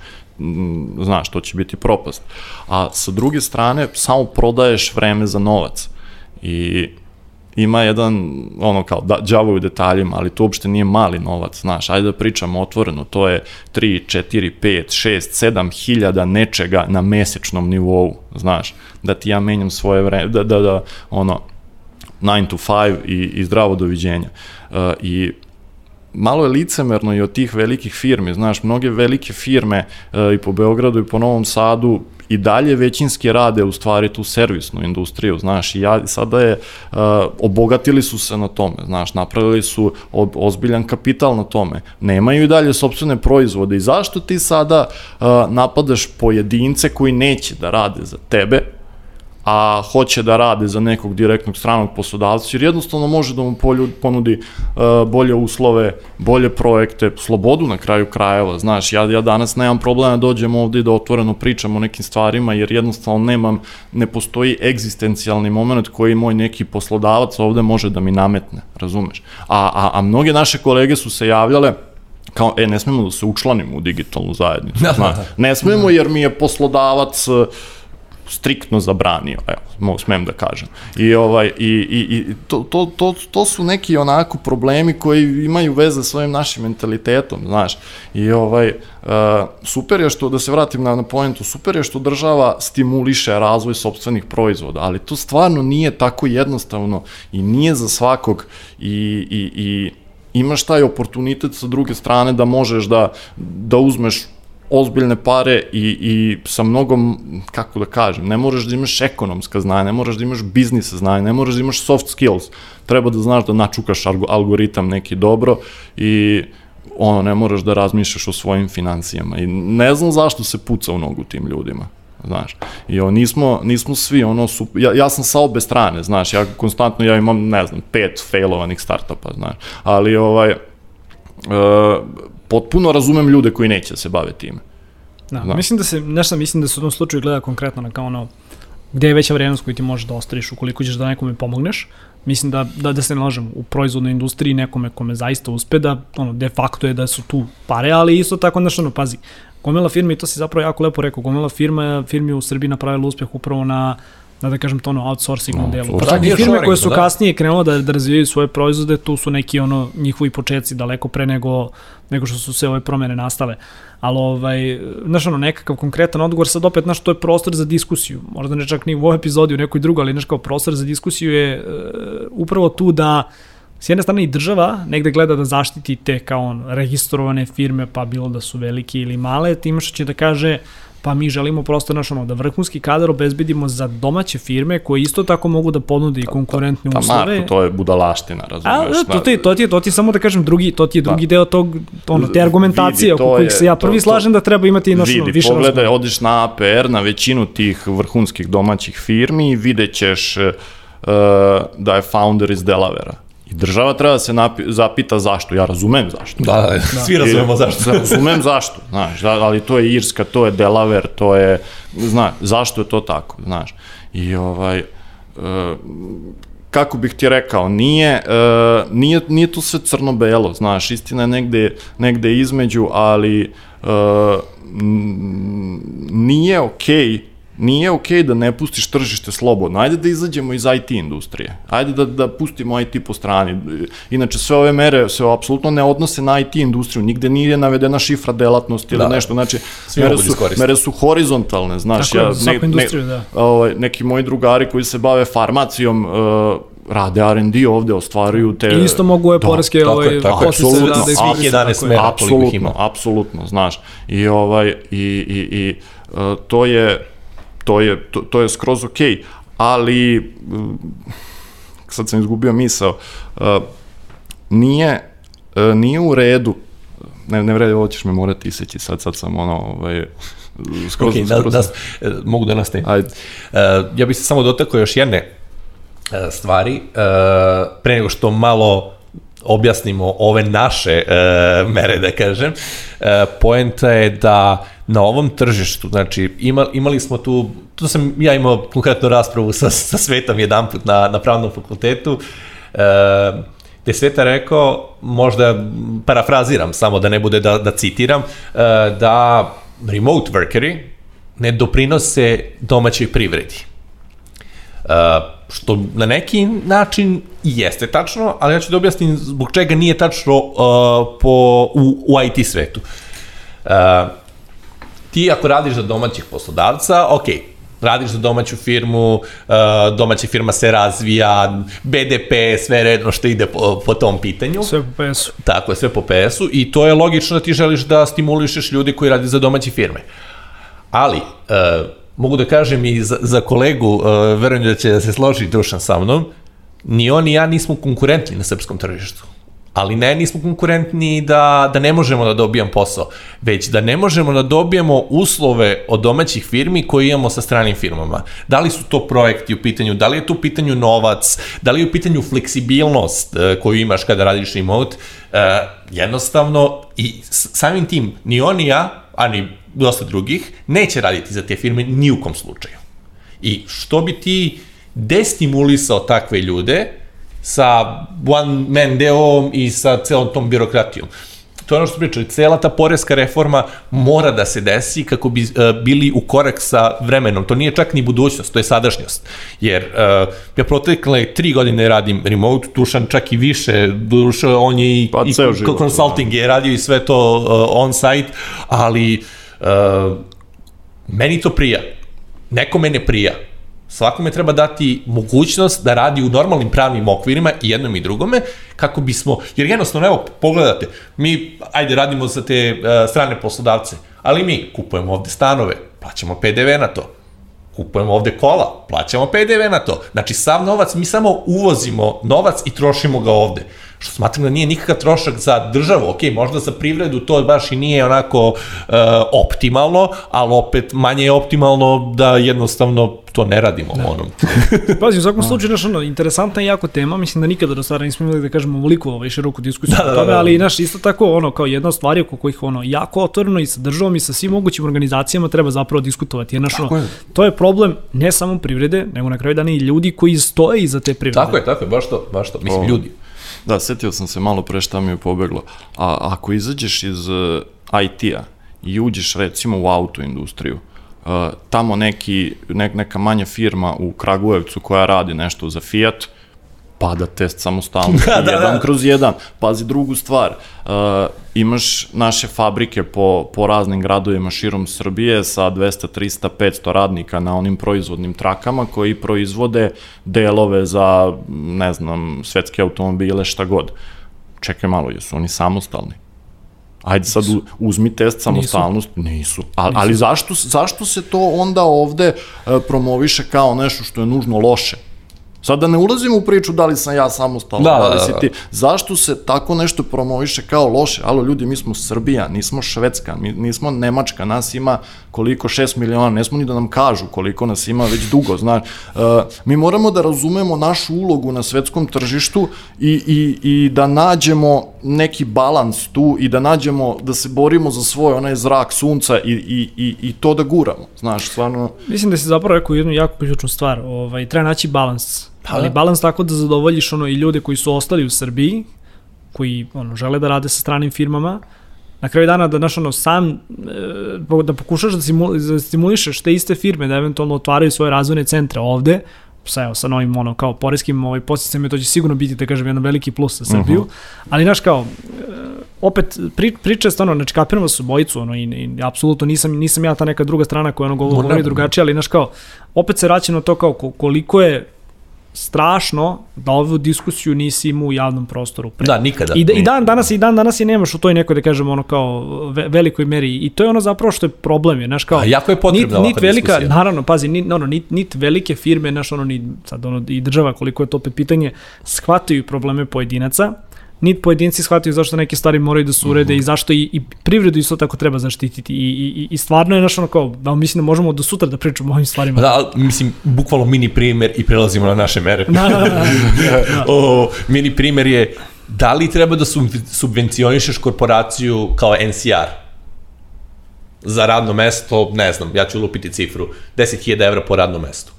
znaš, to će biti propast. A sa druge strane, samo prodaješ vreme za novac. I ima jedan, ono kao, da, džavo u detaljima, ali to uopšte nije mali novac, znaš, ajde da pričamo otvoreno, to je 3, 4, 5, 6, 7 hiljada nečega na mesečnom nivou, znaš, da ti ja menjam svoje vreme, da, da, da, ono, 9 to 5 i, i zdravo doviđenja. Uh, I malo je licemerno i od tih velikih firmi, znaš, mnoge velike firme uh, i po Beogradu i po Novom Sadu i dalje većinski rade u stvari tu servisnu industriju, znaš, i ja, sada je, uh, obogatili su se na tome, znaš, napravili su o, ozbiljan kapital na tome, nemaju i dalje sobstvene proizvode i zašto ti sada uh, napadaš pojedince koji neće da rade za tebe, a hoće da rade za nekog direktnog stranog poslodavca, jer jednostavno može da mu ponudi uh, bolje uslove, bolje projekte, slobodu na kraju krajeva, znaš, ja, ja danas nemam problema da dođem ovde i da otvoreno pričam o nekim stvarima, jer jednostavno nemam, ne postoji egzistencijalni moment koji moj neki poslodavac ovde može da mi nametne, razumeš? A, a, a mnoge naše kolege su se javljale, kao, e, ne smemo da se učlanimo u digitalnu zajednicu, Da, znaš, da. ne smemo jer mi je poslodavac uh, striktno zabranio, evo, mogu smem da kažem. I ovaj i i i to to to to su neki onako problemi koji imaju veze sa ovim našim mentalitetom, znaš. I ovaj uh, super je što da se vratim na na poentu, super je što država stimuliše razvoj sopstvenih proizvoda, ali to stvarno nije tako jednostavno i nije za svakog i i i imaš taj oportunitet sa druge strane da možeš da da uzmeš ozbiljne pare i, i sa mnogom, kako da kažem, ne moraš da imaš ekonomska znanja, ne moraš da imaš biznis znanja, ne moraš da imaš soft skills, treba da znaš da načukaš algoritam neki dobro i ono, ne moraš da razmišljaš o svojim financijama i ne znam zašto se puca u nogu tim ljudima znaš. I o, nismo, nismo svi, ono, su, ja, ja sam sa obe strane, znaš, ja konstantno, ja imam, ne znam, pet failovanih startupa, znaš, ali, ovaj, uh, potpuno razumem ljude koji neće da se bave time. Da, Da. mislim da se, nešto mislim da se u tom slučaju gleda konkretno na kao ono, gde je veća vrednost koju ti možeš da ostvariš ukoliko ćeš da nekome pomogneš. Mislim da, da, da se ne lažem, u proizvodnoj industriji nekome kome zaista uspe da, ono, de facto je da su tu pare, ali isto tako, znaš, ono, pazi, gomila firme, i to si zapravo jako lepo rekao, gomila firma, firmi u Srbiji napravila uspeh upravo na da da kažem to ono outsourcing No, modelu. Pa čak i firme koje su da. kasnije krenule da, da razvijaju svoje proizvode, tu su neki ono njihovi početci daleko pre nego, nego što su sve ove promene nastale. Ali ovaj, znaš ono, nekakav konkretan odgovor, sad opet, znaš, to je prostor za diskusiju. Možda ne čak ni u ovoj epizodi, u nekoj drugoj, ali znaš kao prostor za diskusiju je e, upravo tu da s jedne strane i država negde gleda da zaštiti te kao on, registrovane firme, pa bilo da su velike ili male, tim što će da kaže pa mi želimo prosto naš ono, da vrhunski kadar obezbedimo za domaće firme koje isto tako mogu da ponude i konkurentne Pa uslove. Marko, to je budalaština, A, razumeš? da, to ti, to ti, to ti samo da kažem drugi, to ti je drugi deo tog, ono, te argumentacije Vidi, to oko kojih se ja to- prvi to- slažem da treba imati naš, Vidi, više pogledaj, razgovora. odiš na APR, na većinu tih vrhunskih domaćih firmi i vidjet ćeš uh, da je founder iz Delavera. I država treba da se napi, zapita zašto. Ja razumem zašto. Da, da, svi razumemo zašto. Razumem zašto, znaš, da, ali to je Irska, to je Delaware, to je, znaš, zašto je to tako, znaš. I ovaj, e, kako bih ti rekao, nije, e, nije, nije to sve crno-belo, znaš, istina je negde, negde između, ali e, nije okej nije okej da ne pustiš tržište slobodno. Ajde da izađemo iz IT industrije. Ajde da, da pustimo IT po strani. Inače, sve ove mere se apsolutno ne odnose na IT industriju. Nigde nije navedena šifra delatnosti ili Da. nešto. Znači, Svi mere da su, mere su horizontalne. Znaš, Tako je, za svaku industriju, da. ovaj, neki moji drugari koji se bave farmacijom uh, rade R&D ovde, ostvaruju te... I isto mogu ove Da, poreske tako ovaj, je, tako je, postice da, apsolutno. da ih Svih koriste, 11 tako je. mera. koliko ih ima. Apsolutno, apsolutno, znaš. I ovaj i i i uh, to je to je to, to je skroz okej, ali mm, sad sam izgubio misao. Uh, nije uh, nije u redu. Ne, ne vredi, ovo ćeš me morati iseći sad, sad sam ono, ovaj, skroz, Ok, da, skroz, da, e, mogu da nastavim. Ajde. Uh, ja bih se samo dotakao još jedne stvari, uh, pre nego što malo objasnimo ove naše uh, mere, da kažem. Uh, poenta je da na ovom tržištu, znači ima, imali smo tu, tu sam ja imao konkretnu raspravu sa, sa Svetom jedanput na, na pravnom fakultetu, uh, gde Sveta rekao, možda parafraziram, samo da ne bude da, da citiram, uh, da remote workeri ne doprinose domaćoj privredi. Uh, što na neki način jeste tačno, ali ja ću da objasnim zbog čega nije tačno uh, po, u, u IT svetu. Uh, ti ako radiš za domaćih poslodavca, ok, radiš za domaću firmu, uh, domaća firma se razvija, BDP, sve redno što ide po, po tom pitanju. Sve po PS-u. Tako je, sve po PS-u i to je logično da ti želiš da stimulišeš ljudi koji radi za domaće firme. Ali, uh, mogu da kažem i za, za kolegu, uh, verujem da će da se složi Dušan sa mnom, ni on ni ja nismo konkurentni na srpskom tržištu. Ali ne, nismo konkurentni da, da ne možemo da dobijam posao, već da ne možemo da dobijemo uslove od domaćih firmi koje imamo sa stranim firmama. Da li su to projekti u pitanju, da li je tu u pitanju novac, da li je u pitanju fleksibilnost uh, koju imaš kada radiš remote, uh, jednostavno i samim tim ni on ni ja, a ni dosta drugih, neće raditi za te firme ni u kom slučaju. I što bi ti destimulisao takve ljude sa one man deo i sa celom tom birokratijom? to je ono što pričali, cela ta poreska reforma mora da se desi kako bi uh, bili u korak sa vremenom. To nije čak ni budućnost, to je sadašnjost. Jer uh, ja protekle tri godine radim remote, Dušan čak i više, Dušan on je i, Pa, i život, consulting je radio i sve to uh, on site, ali uh, meni to prija. Nekome ne prija. Svakome treba dati mogućnost da radi u normalnim pravnim okvirima i jednom i drugome, kako bismo, jer jednostavno, evo, pogledate, mi, ajde, radimo za te uh, strane poslodavce, ali mi kupujemo ovde stanove, plaćamo PDV na to, kupujemo ovde kola, plaćamo PDV na to. Znači, sav novac, mi samo uvozimo novac i trošimo ga ovde. Što smatram da nije nikakav trošak za državu, ok, možda za privredu to baš i nije onako uh, optimalno, ali opet manje je optimalno da jednostavno to ne radimo da. onom. Pazi, u svakom slučaju, znaš, ono, interesantna i jako tema, mislim da nikada do sada nismo imali, da kažemo, ovoliko ovaj, široku diskusiju Da, da, da, o tome, da, da. ali, znaš, isto tako, ono, kao jedna od stvari oko kojih, ono, jako otvoreno i sa državom i sa svim mogućim organizacijama treba zapravo diskutovati, jer, znaš, ono, je. to je problem ne samo privrede, nego na kraju dana i ljudi koji stoje iza te privrede. tako je, tako je, baš to, baš to. Mislim, O. ljudi. Da, setio sam se malo pre šta mi je pobeglo. A ako izađeš iz uh, IT-a i uđeš recimo u autoindustriju, uh, tamo neki, ne, neka manja firma u Kragujevcu koja radi nešto za Fiat, pada test samostalno, Da, da, jedan da. kroz jedan. Pazi drugu stvar, uh, imaš naše fabrike po, po raznim gradovima širom Srbije sa 200, 300, 500 radnika na onim proizvodnim trakama koji proizvode delove za, ne znam, svetske automobile, šta god. Čekaj malo, jesu oni samostalni? Ajde sad u- uzmi test samostalnosti. Nisu. Nisu. A, ali zašto, zašto se to onda ovde e, promoviše kao nešto što je nužno loše? Sad da ne ulazim u priču da li sam ja samostalan, Da, da, da, li da, si da. ti. Zašto se tako nešto promoviše kao loše? Alo, ljudi, mi smo Srbija, nismo Švedska, mi nismo Nemačka, nas ima koliko, 6 miliona, ne smo ni da nam kažu koliko nas ima već dugo, znaš. Uh, mi moramo da razumemo našu ulogu na svetskom tržištu i, i, i da nađemo neki balans tu i da nađemo, da se borimo za svoj onaj zrak sunca i, i, i, i to da guramo, znaš, stvarno... Mislim da si zapravo rekao jednu jako ključnu stvar, ovaj, treba naći balans. Pa ali da. balans tako da zadovoljiš ono i ljude koji su ostali u Srbiji, koji ono, žele da rade sa stranim firmama, na kraju dana da znaš ono sam e, da pokušaš da, simul, da stimulišeš te iste firme da eventualno otvaraju svoje razvojne centre ovde sa, evo, sa novim ono, kao poreskim ovaj, posticama, to će sigurno biti, da kažem, jedan veliki plus za Srbiju, uh -huh. ali znaš kao, e, opet pri, priča je stvarno, znači kapiramo su bojicu, ono, i, i apsolutno nisam, nisam ja ta neka druga strana koja ono govori, govori drugačije, ali znaš kao, opet se vraćam na to kao ko- koliko je strašno da ovu diskusiju nisi imao u javnom prostoru pre. Da, nikada. I, da, I dan danas i dan danas je nemaš u toj nekoj da kažemo ono kao ve, velikoj meri i to je ono zapravo što je problem je znaš kao A jako je potrebna nit, nit velika diskusija. naravno pazi nit ono nit, nit velike firme znaš ono ni sad ono i država koliko je to opet pitanje shvataju probleme pojedinaca nit pojedinci shvataju zašto neke stvari moraju da se urede i zašto i, i privredu isto tako treba zaštititi i, i, i stvarno je znaš ono kao da mislim da možemo do sutra da pričamo o ovim stvarima Da, mislim, bukvalno mini primer i prelazimo na naše mere. da, da, da. o, mini primer je da li treba da sub- subvencionišeš korporaciju kao NCR za radno mesto, ne znam, ja ću lupiti cifru, 10.000 evra po radnom mestu.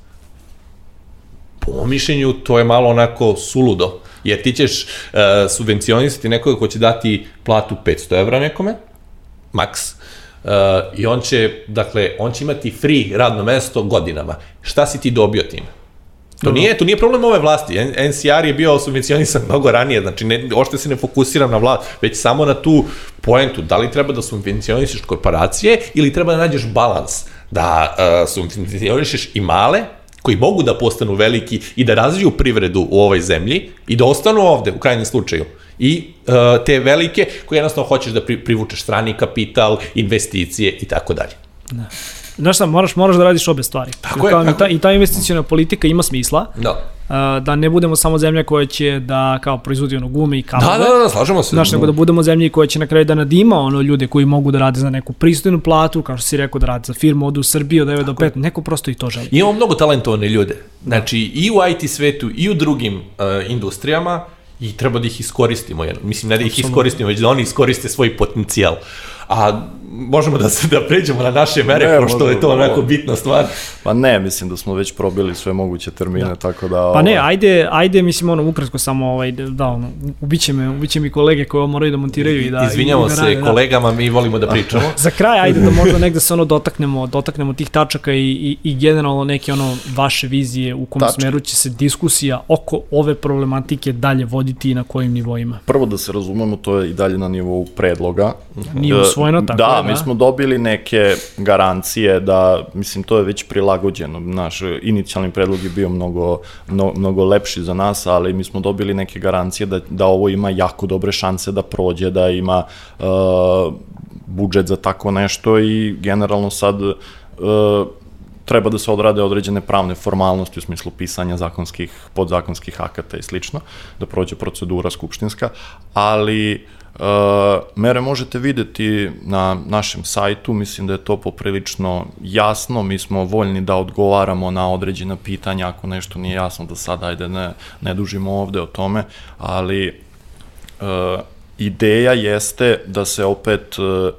Po mišljenju, to je malo onako suludo, jer ti ćeš uh, subvencionisati nekoga ko će dati platu 500 evra nekome, maks, uh, i on će, dakle, on će imati free radno mesto godinama. Šta si ti dobio time? To nije, to nije problem ove vlasti. NCR je bio subvencionisan mnogo ranije, znači ne, ošte se ne fokusiram na vlast, već samo na tu poentu. Da li treba da subvencionišeš korporacije ili treba da nađeš balans? Da uh, subvencionišeš i male, koji mogu da postanu veliki i da razviju privredu u ovoj zemlji i da ostanu ovde u krajnjem slučaju. I uh, te velike koje jednostavno hoćeš da pri, privučeš strani kapital, investicije i tako dalje. Znaš šta, moraš, moraš da radiš obe stvari. Tako je, i tako ta, I ta investicijona politika ima smisla, Da. uh, da ne budemo samo zemlja koja će da kao proizvodi ono gume i kablove. Da, da, da, slažemo se. Znaš, nego da budemo zemlje koja će na kraju da nadima ono ljude koji mogu da rade za neku pristojnu platu, kao što si rekao da rade za firmu, odu u Srbiju od 9 do 5, neko prosto i to želi. Imamo mnogo talentovane ljude. Znači, i u IT svetu, i u drugim uh, industrijama, i treba da ih iskoristimo. Mislim, ne da ih iskoristimo, već da oni iskoriste svoj potencijal. A možemo da se da pređemo na naše mere, Ne, pošto je to možemo, onako ovo. bitna stvar. Pa ne, mislim da smo već probili sve moguće termine, da. tako da... Pa ne, ovaj, ajde, ajde, mislim, ono, ukratko samo, ovaj, da, ono, ubiće me, ubiće mi kolege koje moraju da montiraju i da... Izvinjamo i da se rade, da. kolegama, mi volimo da pričamo. Za kraj, ajde da možda negde se ono dotaknemo, dotaknemo tih tačaka i, i, i generalno neke ono vaše vizije u kom Tačke. smeru će se diskusija oko ove problematike dalje voditi i na kojim nivoima. Prvo da se razumemo, to je i dalje na nivou predloga. Nije usvojeno, tako da, je, mi smo dobili neke garancije da, mislim, to je već prilagođeno. Naš inicijalni predlog je bio mnogo, mno, mnogo lepši za nas, ali mi smo dobili neke garancije da, da ovo ima jako dobre šanse da prođe, da ima uh, budžet za tako nešto i generalno sad uh, treba da se odrade određene pravne formalnosti u smislu pisanja zakonskih, podzakonskih akata i slično, da prođe procedura skupštinska, ali Uh, mere možete videti na našem sajtu, mislim da je to poprilično jasno, mi smo voljni da odgovaramo na određena pitanja, ako nešto nije jasno da sad ajde ne, ne dužimo ovde o tome, ali uh, ideja jeste da se opet uh,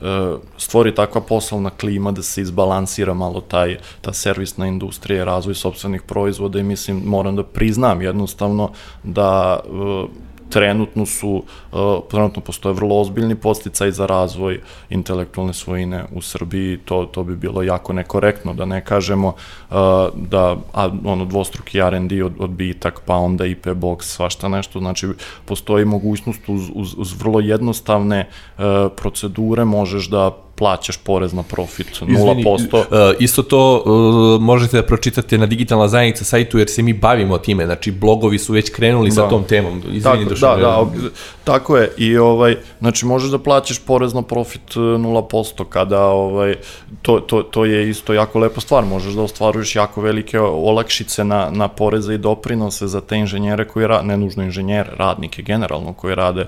uh, stvori takva poslovna klima da se izbalansira malo taj, ta servisna industrija, razvoj sobstvenih proizvoda i mislim, moram da priznam jednostavno da uh, trenutno su, uh, trenutno postoje vrlo ozbiljni posticaj za razvoj intelektualne svojine u Srbiji, to, to bi bilo jako nekorektno, da ne kažemo uh, da a, ono dvostruki R&D od, odbitak, pa onda IP box, svašta nešto, znači postoji mogućnost uz, uz, uz vrlo jednostavne uh, procedure možeš da plaćaš porez na profit 0%. Izvini, uh, isto to uh, možete da pročitate na digitalna zajednica sajtu jer se mi bavimo time, znači blogovi su već krenuli da. sa tom temom. Izvini, tako, da, da, ob- tako je i ovaj znači možeš da plaćaš porez na profit e, 0% kada ovaj to, to, to je isto jako lepa stvar, možeš da ostvaruješ jako velike olakšice na, na poreze i doprinose za te inženjere koji ra, ne nužno inženjere, radnike generalno koji rade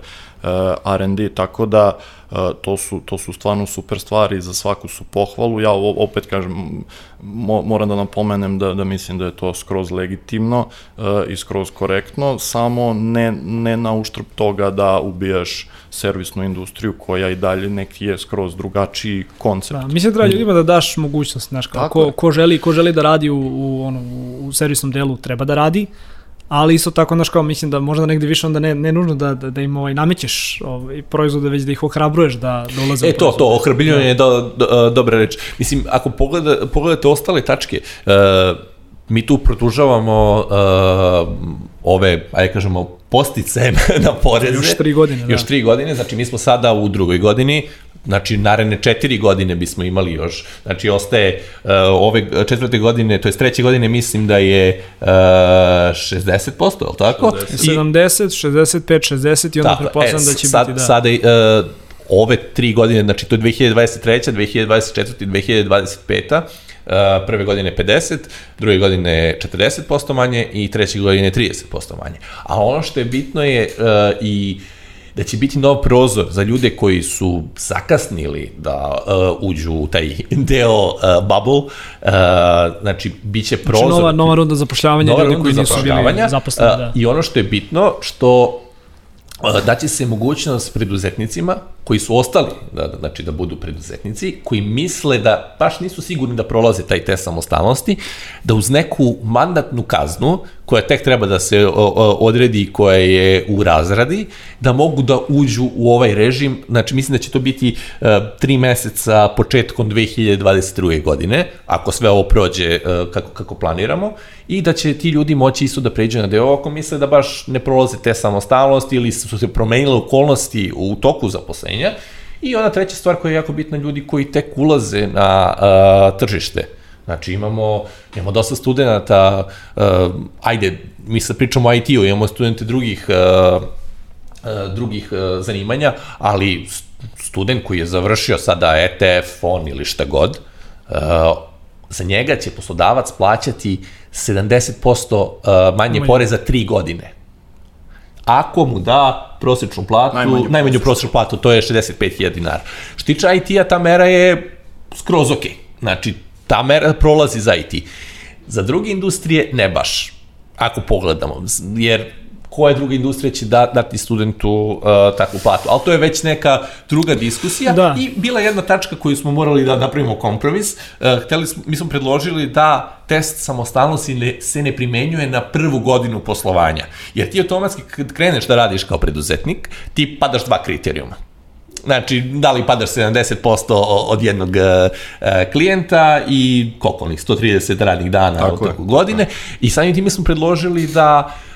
uh, R&D, tako da uh, to su, to su stvarno super stvari, za svaku su pohvalu. Ja opet kažem, mo, moram da napomenem da, da mislim da je to skroz legitimno uh, i skroz korektno, samo ne, ne na uštrb toga da ubijaš servisnu industriju koja i dalje neki je skroz drugačiji koncept. Da, mislim da treba ljudima da daš mogućnost, znaš, kao, ko, ko, želi, ko želi da radi u, u, ono, u servisnom delu treba da radi, ali isto tako, znaš, kao mislim da možda negde više onda ne, ne nužno da, da, da im ovaj, namećeš ovaj, proizvode, već da ih ohrabruješ da, da ulaze E u to, proizvode. to, ohrabljivanje je do, do, dobra reč. Mislim, ako pogleda, pogledate ostale tačke, uh, mi tu produžavamo uh, ove, ajde kažemo, postice na poreze. Još tri godine, da. Još tri godine, znači mi smo sada u drugoj godini, znači naredne četiri godine bismo imali još, znači ostaje uh, ove četvrte godine, to je treće godine, mislim da je uh, 60%, je li tako? 60. I- 70, 65, 60 i onda Tako, pretpostavljam da će sad, biti, da. Sada, uh, ove tri godine, znači to je 2023. 2024. i 2025. Uh, prve godine 50, druge godine 40% manje i treće godine 30% manje. A ono što je bitno je uh, i da će biti nov prozor za ljude koji su zakasnili da uh, uđu u taj deo uh, bubble, uh, znači bit će prozor. Znači, nova, nova runda zapošljavanja Nova ljudi runda koji nisu bili zaposleni, a, da. I ono što je bitno, što daće se mogućnost preduzetnicima koji su ostali, da, da, znači da budu preduzetnici, koji misle da baš nisu sigurni da prolaze taj test samostalnosti, da uz neku mandatnu kaznu, koja tek treba da se odredi koja je u razradi, da mogu da uđu u ovaj režim, znači mislim da će to biti uh, tri meseca početkom 2022. godine, ako sve ovo prođe uh, kako, kako planiramo, i da će ti ljudi moći isto da pređu na deo ako misle da baš ne prolaze te samostalnosti ili su se promenile okolnosti u toku zaposlenja. I ona treća stvar koja je jako bitna, ljudi koji tek ulaze na uh, tržište. Znači imamo, imamo dosta studenta, uh, ajde, mi sad pričamo o IT-u, imamo studente drugih uh, uh, drugih uh, zanimanja, ali student koji je završio sada ETF, on ili šta god, uh, za njega će poslodavac plaćati 70% uh, manje poreza 3 godine. Ako mu da prosječnu platu, najmanju, najmanju prosječnu platu, to je 65.000 dinara. Što tiče IT-a, ta mera je skroz ok. Znači, ta mera prolazi za IT. Za druge industrije ne baš, ako pogledamo, jer koja druga industrija će da, dati studentu uh, takvu platu. Ali to je već neka druga diskusija da. i bila jedna tačka koju smo morali da napravimo kompromis. Uh, hteli smo, mi smo predložili da test samostalnosti ne, se ne primenjuje na prvu godinu poslovanja. Jer ti automatski kad kreneš da radiš kao preduzetnik, ti padaš dva kriterijuma. Znači, da li padaš 70% od jednog uh, klijenta i koliko onih, 130 radnih dana Tako od godine. I samim time smo predložili da uh,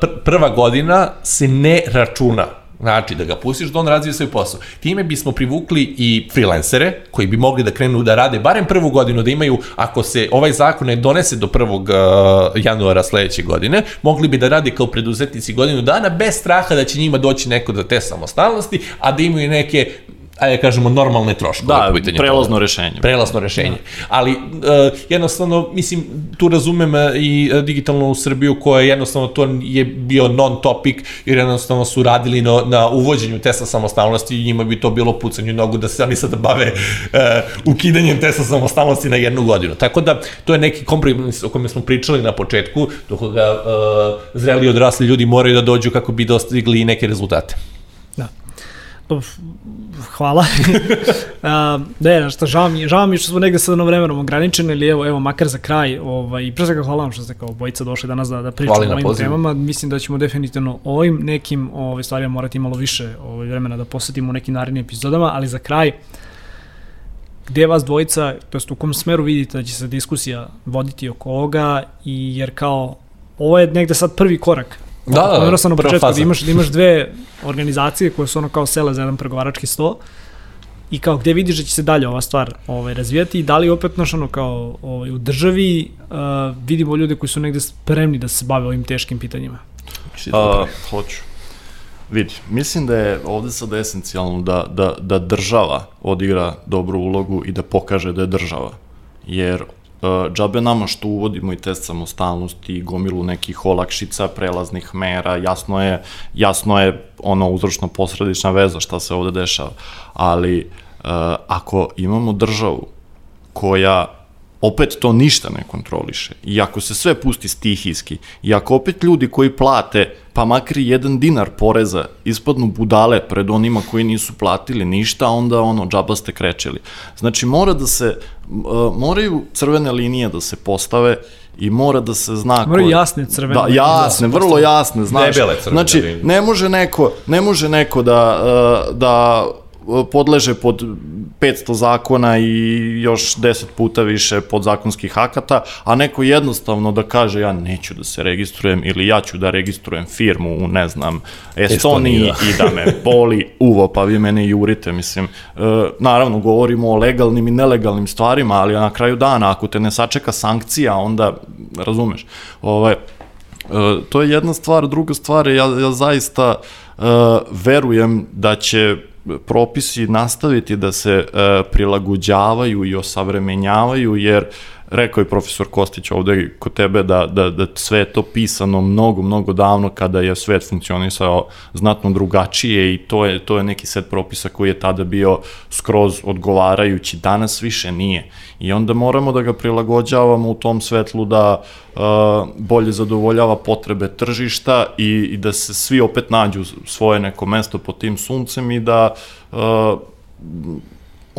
pr prva godina se ne računa Znači, da ga pustiš da on razvije svoj posao. Time bismo privukli i freelancere koji bi mogli da krenu da rade barem prvu godinu, da imaju, ako se ovaj zakon ne donese do 1. Uh, januara sledeće godine, mogli bi da rade kao preduzetnici godinu dana bez straha da će njima doći neko da te samostalnosti, a da imaju neke ajde da kažemo, normalne troškove. Da, prelazno toga. rešenje. Prelazno rešenje. Da. Ali, uh, jednostavno, mislim, tu razumem uh, i uh, digitalnu Srbiju koja jednostavno to je bio non-topic, jer jednostavno su radili na, na uvođenju Tesla samostalnosti i njima bi to bilo pucanje nogu da se oni sada bave uh, ukidanjem Tesla samostalnosti na jednu godinu. Tako da, to je neki kompromis o kome smo pričali na početku, dok ga uh, zreli odrasli ljudi moraju da dođu kako bi dostigli neke rezultate. Hvala. uh, ne, što žao mi, žao mi što smo negde sada vremenom ograničeni, ali evo, evo, makar za kraj, ovaj, i pre svega hvala vam što ste kao bojica došli danas da, da pričamo o ovim pozivu. temama. Mislim da ćemo definitivno ovim nekim ovaj, stvarima morati malo više ovaj, vremena da posvetimo u nekim narednim epizodama, ali za kraj, gde vas dvojica, to jest u kom smeru vidite da će se diskusija voditi oko ovoga, i jer kao, ovo je negde sad prvi korak Da, da, da. sam na početku da imaš, da imaš dve organizacije koje su ono kao sele za jedan pregovarački sto i kao gde vidiš da će se dalje ova stvar ovaj, razvijati i da li opet naš ono kao ovaj, u državi uh, vidimo ljude koji su negde spremni da se bave ovim teškim pitanjima? Uh, hoću. Vidi, mislim da je ovde sad esencijalno da, da, da država odigra dobru ulogu i da pokaže da je država. Jer Uh, džabe nama što uvodimo i test samostalnosti i gomilu nekih olakšica, prelaznih mera, jasno je, jasno je ono uzročno posredična veza šta se ovde dešava, ali uh, ako imamo državu koja opet to ništa ne kontroliše. I ako se sve pusti stihijski, i ako opet ljudi koji plate, pa makri jedan dinar poreza, ispadnu budale pred onima koji nisu platili ništa, onda ono, džaba ste krečili. Znači, mora da se, uh, moraju crvene linije da se postave i mora da se zna Moraju jasne crvene. Da, jasne, da vrlo jasne, znaš. Debele crvene. Znači, ne može neko, ne može neko da, uh, da podleže pod 500 zakona i još 10 puta više podzakonskih akata, a neko jednostavno da kaže ja neću da se registrujem ili ja ću da registrujem firmu u, ne znam, Estoniji da. i da me boli uvo, pa vi mene jurite, mislim. E, naravno, govorimo o legalnim i nelegalnim stvarima, ali na kraju dana, ako te ne sačeka sankcija, onda, razumeš, ovaj, e, to je jedna stvar, druga stvar je, ja, ja zaista uh, verujem da će propisi nastaviti da se e, prilagođavaju i osavremenjavaju, jer rekao je profesor Kostić ovde kod tebe da, da, da sve je to pisano mnogo, mnogo davno kada je svet funkcionisao znatno drugačije i to je, to je neki set propisa koji je tada bio skroz odgovarajući, danas više nije. I onda moramo da ga prilagođavamo u tom svetlu da uh, bolje zadovoljava potrebe tržišta i, i da se svi opet nađu svoje neko mesto pod tim suncem i da uh,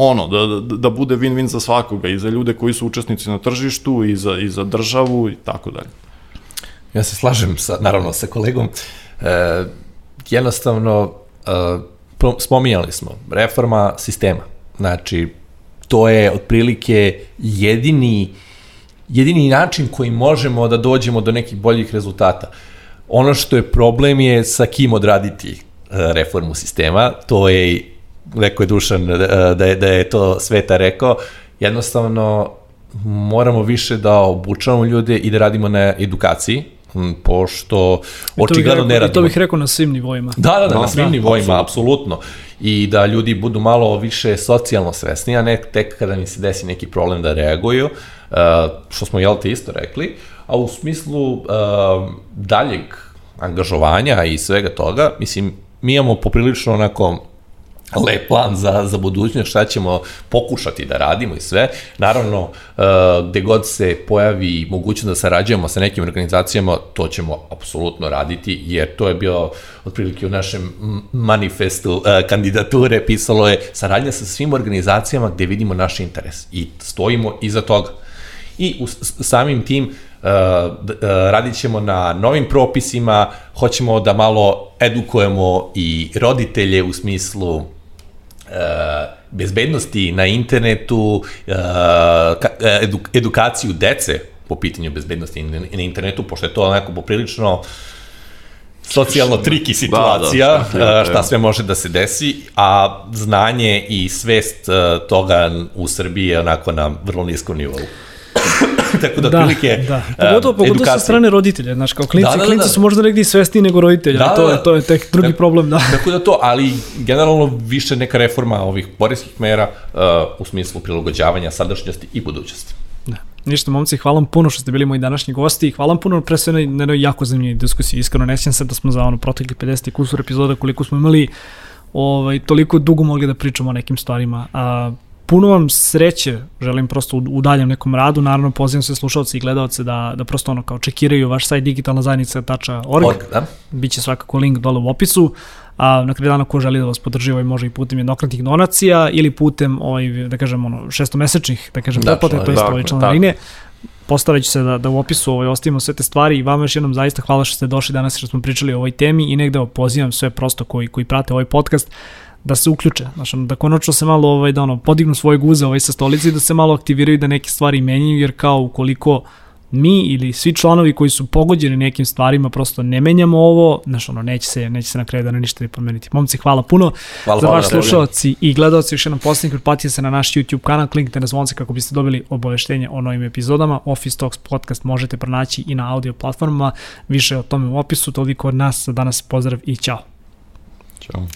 ono, da, da, da bude win-win za svakoga i za ljude koji su učesnici na tržištu i za, i za državu i tako dalje. Ja se slažem sa, naravno sa kolegom. E, jednostavno, e, spominjali smo, reforma sistema. Znači, to je otprilike jedini, jedini način koji možemo da dođemo do nekih boljih rezultata. Ono što je problem je sa kim odraditi e, reformu sistema, to je rekao je Dušan da je, da je to Sveta rekao, jednostavno moramo više da obučavamo ljude i da radimo na edukaciji, pošto očigledno ne radimo. I to bih rekao na svim nivoima. Da, da, da, Da, na svim da, nivoima, apsolutno. I da ljudi budu malo više socijalno svesni, a ne tek kada mi se desi neki problem da reaguju, uh, što smo, jel te, isto rekli, a u smislu uh, daljeg angažovanja i svega toga, mislim, mi imamo poprilično onako lep plan za, za budućnost, šta ćemo pokušati da radimo i sve. Naravno, uh, gde god se pojavi mogućnost da sarađujemo sa nekim organizacijama, to ćemo apsolutno raditi, jer to je bio otprilike u našem manifestu uh, kandidature, pisalo je saradnja sa svim organizacijama gde vidimo naš interes i stojimo iza toga. I u, samim tim uh, radit ćemo na novim propisima, hoćemo da malo edukujemo i roditelje u smislu bezbednosti na internetu, ka, edu, edukaciju dece po pitanju bezbednosti na, internetu, pošto je to onako poprilično socijalno triki situacija, Da, da, šta šta, sve- šta sve može da se desi, a znanje i svest toga u Srbiji je onako na vrlo niskom nivou. Tako da, Da, otprilike, da. um, Pogotovo, pogotovo sa strane roditelja, znaš, kao klinci, Da, da, da, klinci da. su možda negdje svesniji nego roditelja, Da, da, to, da, je, da. to je tek drugi Tako- problem, da. Tako da to, ali generalno više neka reforma ovih poreskih mera uh, u smislu prilagođavanja sadašnjosti i budućnosti. Da. Ništa, momci, hvala vam puno što ste bili moji današnji gosti i hvala vam puno pre sve na jednoj jako zanimljivoj diskusiji. Iskreno, ne sjećam se da smo za ono protekli 50 i kusur epizoda koliko smo imali ovaj, toliko dugo mogli da pričamo o nekim stvarima. A, puno vam sreće, želim prosto u, u daljem nekom radu, naravno pozivam sve slušalce i gledalce da, da prosto ono kao čekiraju vaš sajt digitalna zajednica.org, Org, da? Biće svakako link dole u opisu. A na kraju dana ko želi da vas podrži ovaj može i putem jednokratnih donacija ili putem ovaj da kažem ono šestomesečnih da kažem Da, pretplate to jest tako ovaj je, članarine. Postarat ću se da, da u opisu ovaj, ostavimo sve te stvari i vama još jednom zaista hvala što ste došli danas što smo pričali o ovoj temi i negde pozivam sve prosto koji, koji prate ovaj podcast da se uključe, znači da konačno se malo ovaj, da ono, podignu svoje guze ovaj, sa stolice i da se malo aktiviraju da neke stvari menjaju, jer kao ukoliko mi ili svi članovi koji su pogođeni nekim stvarima prosto ne menjamo ovo, znaš ono, neće se, neće se na kraju dana ništa ni promeniti. Momci, hvala puno Hvala, za hvala vaš na slušalci i gledalci još jednom posljednji pretplatite se na naš YouTube kanal, kliknite na zvonce kako biste dobili obaveštenje o novim epizodama. Office Talks podcast možete pronaći i na audio platformama, više o tome u opisu, toliko od nas, za danas pozdrav i ćao. Ćao.